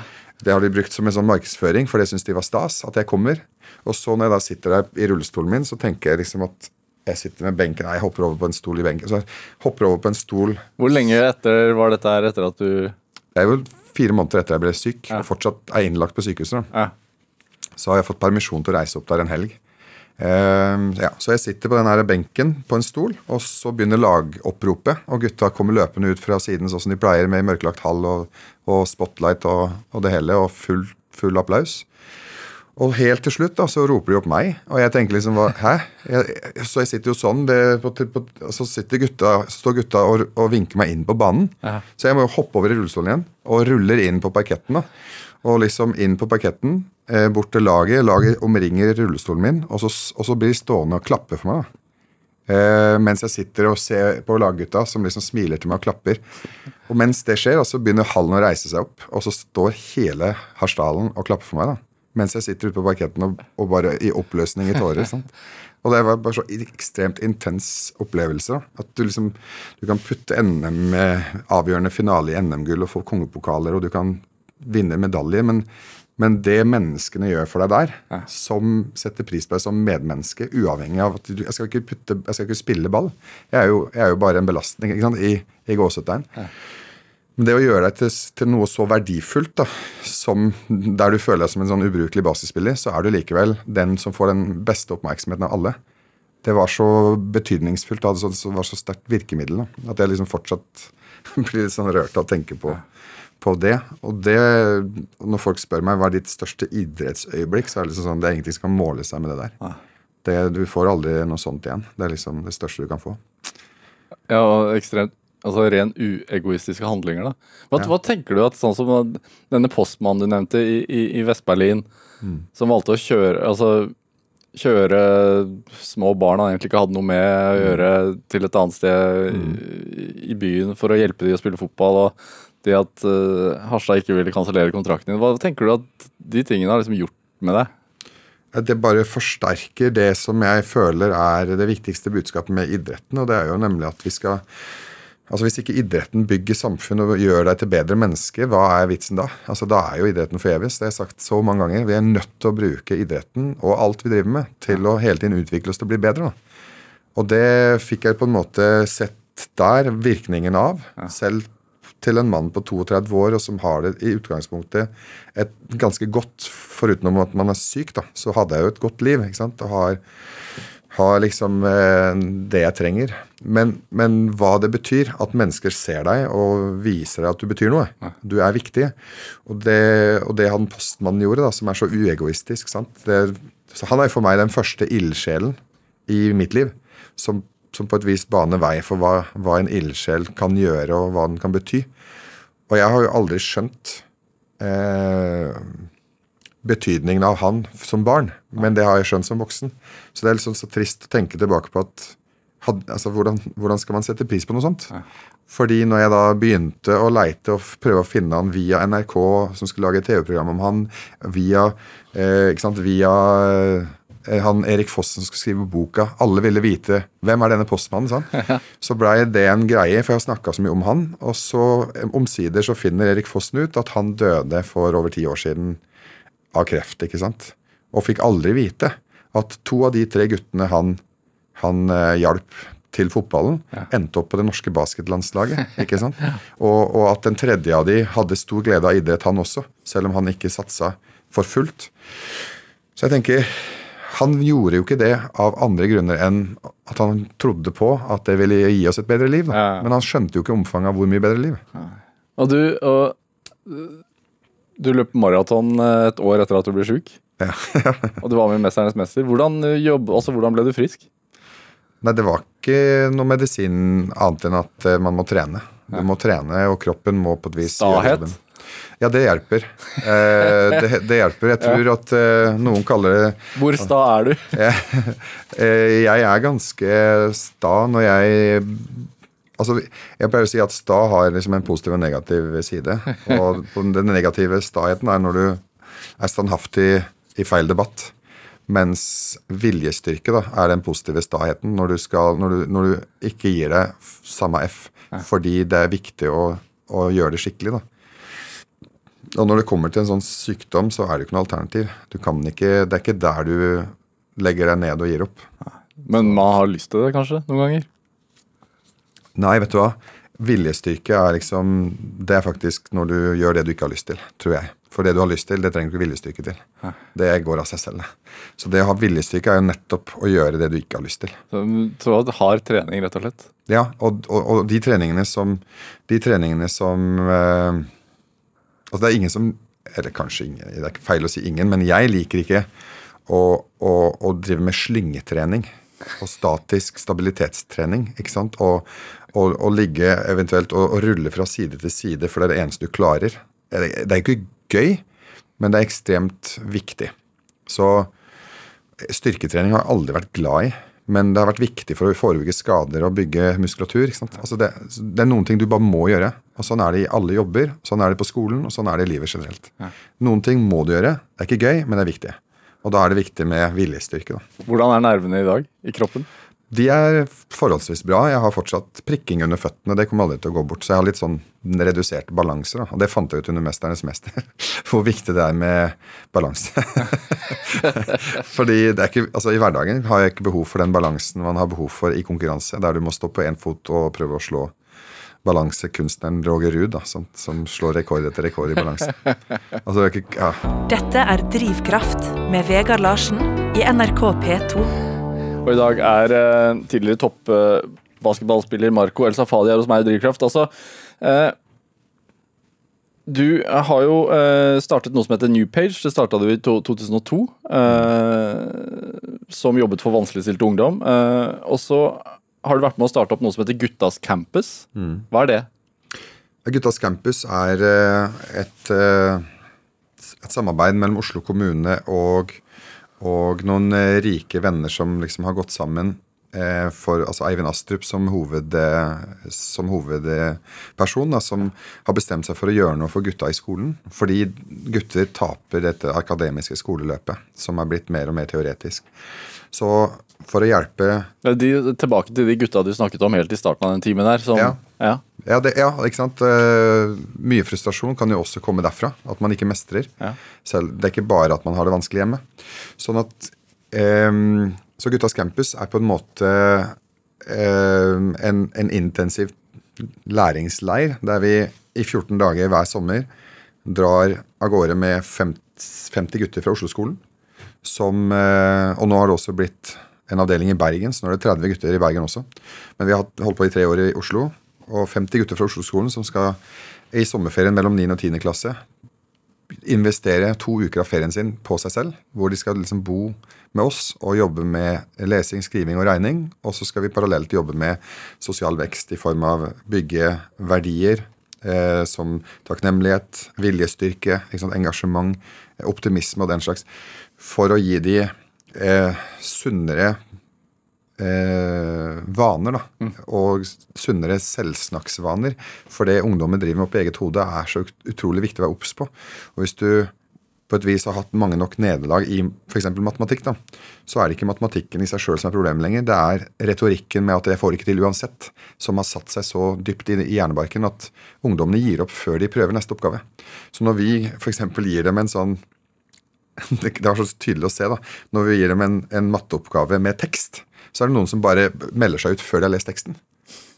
Det har de brukt som en sånn markedsføring, for det syns de var stas. At jeg kommer. Og så når jeg da sitter der i rullestolen min, så tenker jeg liksom at jeg sitter med benken Nei, jeg hopper over på en stol i benken. Så jeg hopper over på en stol Hvor lenge etter var dette her etter at du Det er jo fire måneder etter jeg ble syk, Ja. og fortsatt er innlagt på sykehuset. Ja. Så har jeg fått permisjon til å reise opp der en helg. Uh, ja, så jeg sitter på den her benken på en stol, og så begynner lagoppropet. Og gutta kommer løpende ut fra siden sånn som de pleier, med mørklagt hall og, og spotlight og, og det hele, og full, full applaus. Og helt til slutt da, så roper de opp meg, og jeg tenker liksom Hæ? Jeg, så jeg sitter jo sånn, det, på, på, så sitter gutta, står gutta og, og vinker meg inn på banen. Ja. Så jeg må jo hoppe over i rullestolen igjen og ruller inn på parketten. da. Og liksom inn på parketten, eh, bort til laget. Laget omringer rullestolen min, og så, og så blir de stående og klappe for meg. da. Eh, mens jeg sitter og ser på laggutta som liksom smiler til meg og klapper. Og mens det skjer, så begynner hallen å reise seg opp, og så står hele Harsdalen og klapper for meg. da. Mens jeg sitter ute på parketten og, og bare i oppløsning i tårer. sant? Og det var bare så ekstremt intens opplevelse. At du liksom du kan putte NM avgjørende finale i NM-gull og få kongepokaler, og du kan vinne medaljer, men men det menneskene gjør for deg der, ja. som setter pris på deg som medmenneske, uavhengig av at du Jeg skal ikke, putte, jeg skal ikke spille ball. Jeg er jo, jeg er jo bare en belastning ikke sant, i, i gåsetegn. Ja. Men det å gjøre deg til, til, noe så verdifullt, da, som der du føler deg som en sånn ubrukelig basisspiller, så er du likevel den som får den beste oppmerksomheten av alle. Det var så betydningsfullt, det var så sterkt virkemiddel, da, at jeg liksom fortsatt blir litt sånn rørt av å tenke på. På det. Og det, når folk spør meg hva er ditt største idrettsøyeblikk, så er det liksom sånn det er ingenting som kan måle seg med det der. Det, du får aldri noe sånt igjen. Det er liksom det største du kan få. Ja, ekstremt Altså ren uegoistiske handlinger, da. Hva, ja. hva, tenker du at sånn som denne postmannen du nevnte i, i, i Vest-Berlin, mm. som valgte å kjøre altså kjøre små barn han egentlig ikke hadde noe med å mm. gjøre, til et annet sted mm. i, i, byen for å hjelpe de å spille fotball. og det at uh, Harstad ikke ville kansellere kontrakten din. Hva tenker du at de tingene har liksom gjort med deg? Det bare forsterker det som jeg føler er det viktigste budskapet med idretten. Og det er jo nemlig at vi skal Altså Hvis ikke idretten bygger samfunn og gjør deg til bedre menneske, hva er vitsen da? Altså Da er jo idretten forgjeves. Det har jeg sagt så mange ganger. Vi er nødt til å bruke idretten og alt vi driver med, til å hele tiden utvikle oss til å bli bedre. Da. Og det fikk jeg på en måte sett der virkningen av. Selv til en mann på 32 år og som har det i utgangspunktet et ganske godt Foruten at man er syk, da, så hadde jeg jo et godt liv. ikke sant, og har, har liksom eh, det jeg trenger. Men, men, hva det betyr, at mennesker ser deg og viser deg at du betyr noe. Du er viktig. Og det, og det han postmannen gjorde, da, som er så uegoistisk sant? Det, så Han er for meg den første ildsjelen i mitt liv. Som som på et vis baner vei for hva, hva en ildsjel kan gjøre, og hva den kan bety. Og jeg har jo aldri skjønt eh, betydningen av han som barn, men det har jeg skjønt som voksen. Så det er liksom så trist å tenke tilbake på at had, altså, hvordan, hvordan, skal man sette pris på noe sånt? Fordi når jeg da begynte å leite og prøve å finne han via NRK, som skulle lage et TV-program om han, via, eh, ikke sant, via Eh, han Erik Fossen som skulle skrive boka. Alle ville vite hvem er denne postmannen. Sånn. Så blei det en greie, for jeg har snakka så mye om han. Og så eh, omsider så finner Erik Fossen ut at han døde for over ti år siden av kreft. ikke sant? Og fikk aldri vite at to av de tre guttene han, han eh, hjalp til fotballen, ja. endte opp på det norske basketlandslaget. ikke sant? Og, og, at den tredje av de hadde stor glede av idrett, han også. Selv om han ikke satsa for fullt. Så jeg tenker han gjorde jo ikke det av andre grunner enn at han trodde på at det ville gi oss et bedre liv. Ja. Men han skjønte jo ikke omfanget av hvor mye bedre liv. Ja. Og du, og, du løp maraton eh, et år etter at du ble sjuk. Ja. og du var med i 'Mesternes mester'. Hvordan, eh, jobb, altså, hvordan ble du frisk? Nei, Det var ikke noe medisin annet enn at eh, man må trene. Du må trene, og kroppen må på et vis Stahet. gjøre jobben. Ja, det hjelper. Eh, det, det, hjelper. Jeg tror at eh, noen kaller det Hvor sta er du? jeg, jeg er ganske sta når jeg Altså, Jeg pleier å si at sta har liksom en positiv og negativ side. Og den negative staheten er når du er standhaftig i feil debatt. Mens viljestyrke da, er den positive staheten når du, skal, når, du, når du ikke gir deg samme F. Fordi det er viktig å, å gjøre det skikkelig. da. Og når det kommer til en sånn sykdom, så er det ikke noe alternativ. Du kan ikke, Det er ikke der du legger deg ned og gir opp. Men man har lyst til det kanskje, noen ganger? Nei, vet du hva. Viljestyrke er liksom Det er faktisk når du gjør det du ikke har lyst til, tror jeg. For det du har lyst til, det trenger du ikke viljestyrke til. Det går av seg selv. Så det å ha viljestyrke er jo nettopp å gjøre det du ikke har lyst til. Så du har trening, rett og slett? Ja, og, og, og de treningene som, de treningene som eh, Altså det er ingen som Eller kanskje ingen, det er ikke feil å si ingen, men jeg liker ikke å, å, å drive med slyngetrening og statisk stabilitetstrening. ikke sant? Og, og, å ligge eventuelt og, rulle fra side til side, for det er det eneste du klarer. Det er ikke gøy, men det er ekstremt viktig. Så styrketrening har jeg aldri vært glad i. Men det har vært viktig for å forebygge skader og bygge muskulatur. Altså det, det er noen ting du bare må gjøre. og Sånn er det i alle jobber, sånn er det på skolen og sånn er det i livet generelt. Noen ting må du gjøre. Det er ikke gøy, men det er viktig. Og da er det viktig med viljestyrke. da. Hvordan er nervene i dag i kroppen? De er forholdsvis bra. Jeg har fortsatt prikking under føttene. Det kommer aldri til å gå bort. Så jeg har litt sånn redusert balanse. Og det fant jeg ut under 'Mesternes mester'. Hvor viktig det er med balanse. Fordi det er ikke, altså I hverdagen har jeg ikke behov for den balansen man har behov for i konkurranse. Der du må stå på én fot og prøve å slå balansekunstneren Roger Ruud, som, som slår rekord etter rekord i balanse. Altså, ja. Dette er Drivkraft med Vegard Larsen i NRK P2. Og i dag er eh, tidligere toppbasketballspiller Marco El Safadi her hos meg i Drivkraft. Altså, eh, du har jo eh, startet noe som heter New Page. Det starta du i to, 2002. Eh, som jobbet for vanskeligstilt ungdom. Eh, og så har du vært med å starte opp noe som heter Guttas Campus. Hva er det? Guttas Campus er eh, et, eh, et samarbeid mellom Oslo kommune og, og noen eh, rike venner som liksom har gått sammen eh, for altså Eivind Astrup som, hoved, eh, som hovedperson, da, som har bestemt seg for å gjøre noe for gutta i skolen. Fordi gutter taper dette akademiske skoleløpet, som er blitt mer og mer teoretisk. Så for å hjelpe De, tilbake til de gutta du snakket om helt i starten av den timen her. Som, Ja. ja. Ja, det, ja, ikke sant. Eh, mye frustrasjon kan jo også komme derfra. At man ikke mestrer. Ja. Selv, det er ikke bare at man har det vanskelig hjemme. Sånn at um, Så Guttas campus er på en måte um, en, en intensiv læringsleir der vi i 14 dager hver sommer drar av gårde med 50, 50 gutter fra Oslo-skolen. Som, og nå har det også blitt en avdeling i Bergen, så nå er det 30 gutter i Bergen også. Men vi har holdt på i tre år i Oslo, og 50 gutter fra Oslo-skolen som skal i sommerferien mellom 9. og 10. klasse investere to uker av ferien sin på seg selv, hvor de skal liksom bo med oss og jobbe med lesing, skriving og regning. Og så skal vi parallelt jobbe med sosial vekst i form av bygge verdier eh, som takknemlighet, viljestyrke, sant, engasjement, optimisme og den slags, for å gi de eh, sunnere eh, vaner, da. Og sunnere selvsnakksvaner. For det ungdommen driver med opp i eget hode, er så utrolig viktig å være obs på. Og hvis du på et vis har hatt mange nok nederlag i f.eks. matematikk, da, så er det ikke matematikken i seg sjøl som er problemet lenger. Det er retorikken med at 'jeg får ikke til uansett', som har satt seg så dypt i, hjernebarken at ungdommene gir opp før de prøver neste oppgave. Så når vi f.eks. gir dem en sånn det, det var så tydelig å se da, Når vi gir dem en, en matteoppgave med tekst, så er det noen som bare melder seg ut før de har lest teksten.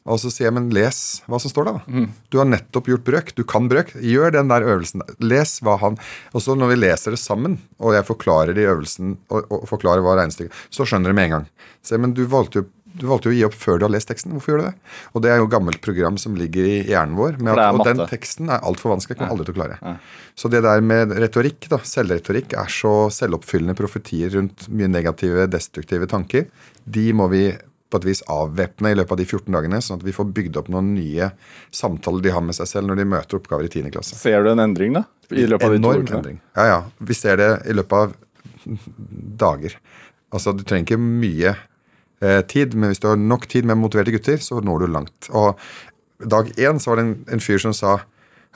Og så sier jeg, men les hva som står der, da. Du har nettopp gjort brøk. Du kan brøk. Gjør den der øvelsen. Les hva han Og så når vi leser det sammen, og jeg forklarer det i øvelsen, og, og forklarer hva regnestykket Så skjønner de med en gang. Så, men du valgte jo du valgte jo å gi opp før du har lest teksten. Hvorfor gjør du det? Og det er jo gammelt program som ligger i hjernen vår. Med at, og den teksten er altfor vanskelig. Jeg kommer aldri til å klare. Så det der med retorikk, da, selvretorikk, er så selvoppfyllende profetier rundt mye negative, destruktive tanker. De må vi på et vis avvæpne i løpet av de 14 dagene, sånn at vi får bygd opp noen nye samtaler de har med seg selv når de møter oppgaver i 10. klasse. Ser du en endring, da? I løpet av de to Enorm ukene? endring. Ja, ja. Vi ser det i løpet av dager. Altså, du trenger ikke mye eh, tid, men hvis du har nok tid med motiverte gutter, så når du langt. Og dag én så var det en, en fyr som sa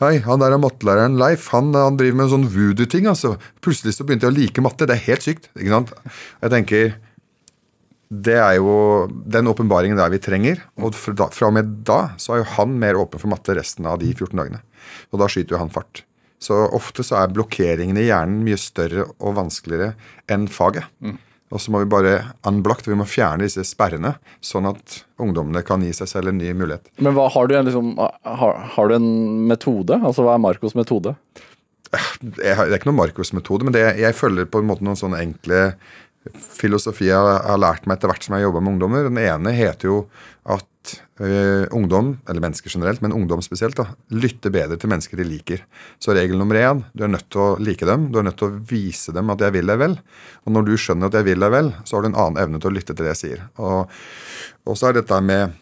Hei, han der er mattelæreren Leif. Han, han driver med en sånn voodoo-ting. altså. Plutselig så begynte jeg å like matte. Det er helt sykt. ikke sant? Jeg tenker det er jo den åpenbaringen der vi trenger. Og fra, og med da så er jo han mer åpen for matte resten av de 14 dagene. Og da skyter jo han fart. Så ofte så er blokkeringene i hjernen mye større og vanskeligere enn faget. Og så må vi bare unblock, vi må fjerne disse sperrene, sånn at ungdommene kan gi seg selv en ny mulighet. Men hva, har, du en, liksom, har, har du en metode? Altså Hva er Marcos metode? jeg det er ikke noen Marcos-metode, men det, jeg følger på en måte noen sånne enkle filosofier jeg har lært meg etter hvert som jeg jobber med ungdommer. Den ene heter jo at uh, ungdom, eller mennesker generelt, men ungdom spesielt, da, lytter bedre til mennesker de liker. Så regel nummer én, du er nødt til å like dem. Du er nødt til å vise dem at jeg vil deg vel. Og når du skjønner at jeg vil deg vel, så har du en annen evne til å lytte til det jeg sier. Og, og så er dette med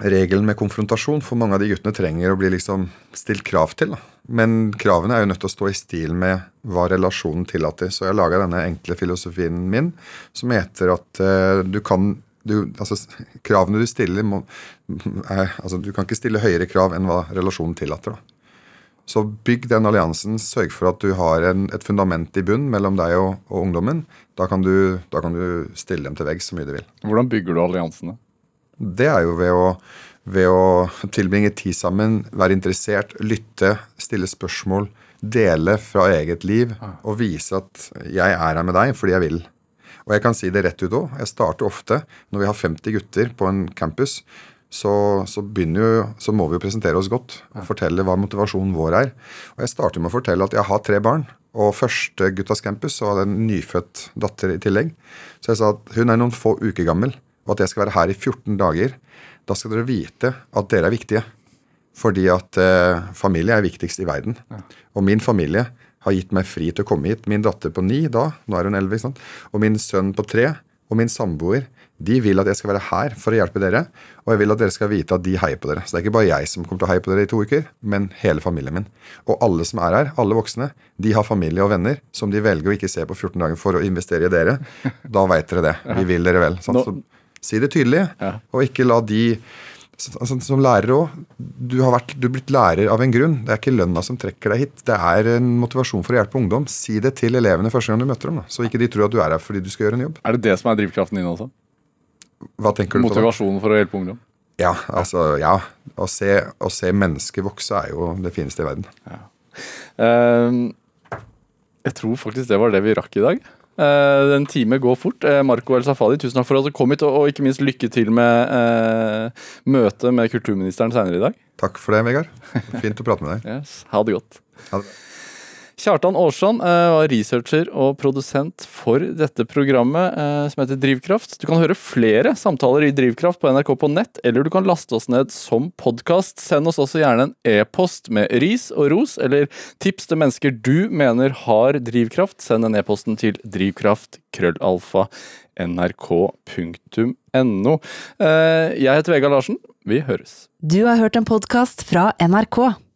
regelen med konfrontasjon, for mange av de guttene trenger å bli liksom stilt krav til. Da. Men kravene er jo nødt til å stå i stil med hva relasjonen tillater. Så jeg laga denne enkle filosofien min som heter at eh, du kan du, altså, kravene du stiller må, er, altså, Du kan ikke stille høyere krav enn hva relasjonen tillater. da. Så bygg den alliansen. Sørg for at du har en, et fundament i bunn mellom deg og, og ungdommen. Da kan, du, da kan, du, stille dem til veggs så mye du vil. Hvordan bygger du alliansene? Det er jo ved å, ved å tilbringe tid sammen, være interessert, lytte, stille spørsmål, dele fra eget liv og vise at 'jeg er her med deg fordi jeg vil'. Og jeg kan si det rett ut òg. Jeg starter ofte når vi har 50 gutter på en campus. Så, så, jo, så må vi jo presentere oss godt og fortelle hva motivasjonen vår er. Og Jeg starter med å fortelle at jeg har tre barn. Og første guttas campus så hadde jeg en nyfødt datter i tillegg. Så jeg sa at hun er noen få uker gammel, og at jeg skal være her i 14 dager. Da skal dere vite at dere er viktige. Fordi at eh, familie er viktigst i verden. Og min familie har gitt meg fri til å komme hit. Min datter på ni da, nå er hun elleve, sant? og min sønn på tre og min samboer de vil at jeg skal være her for å hjelpe dere. Og jeg vil at dere skal vite at de heier på dere. Så det er ikke bare jeg som kommer til å heie på dere i to uker, men hele familien min. Og alle som er her, alle voksne, de har familie og venner som de velger å ikke se på 14 dager for å investere i dere. Da veit dere det. Vi vil dere vel. Så, si det tydelig, og ikke la de altså, som lærer òg. Du har vært, du blitt lærer av en grunn. Det er ikke lønna som trekker deg hit. Det er en motivasjon for å hjelpe ungdom. Si det til elevene første gang du møter dem, da. så ikke de tror at du er her fordi du skal gjøre en jobb. Er det det som er drivkraften din også? Hva tenker du Motivasjonen for å hjelpe ungdom? Ja, altså, ja. Å se, å se mennesker vokse er jo det fineste i verden. Ja. Uh, jeg tror faktisk det var det vi rakk i dag. Uh, en time går fort. Uh, Marco El Safadi, tusen takk for at du kom hit, og, og ikke minst lykke til med uh, møtet med kulturministeren senere i dag. Takk for det, Vegard. Fint å prate med deg. Yes, ha det godt. Ha det. Kjartan Aarsand eh, var researcher og produsent for dette programmet eh, som heter Drivkraft. Du kan høre flere samtaler i Drivkraft på NRK på nett, eller du kan laste oss ned som podkast. Send oss også gjerne en e-post med ris og ros, eller tips til mennesker du mener har drivkraft. Send den e-posten til drivkraftkrøllalfa.nrk.no. nrk.no. Eh, jeg heter Vegard Larsen. Vi høres. Du har hørt en podkast fra NRK.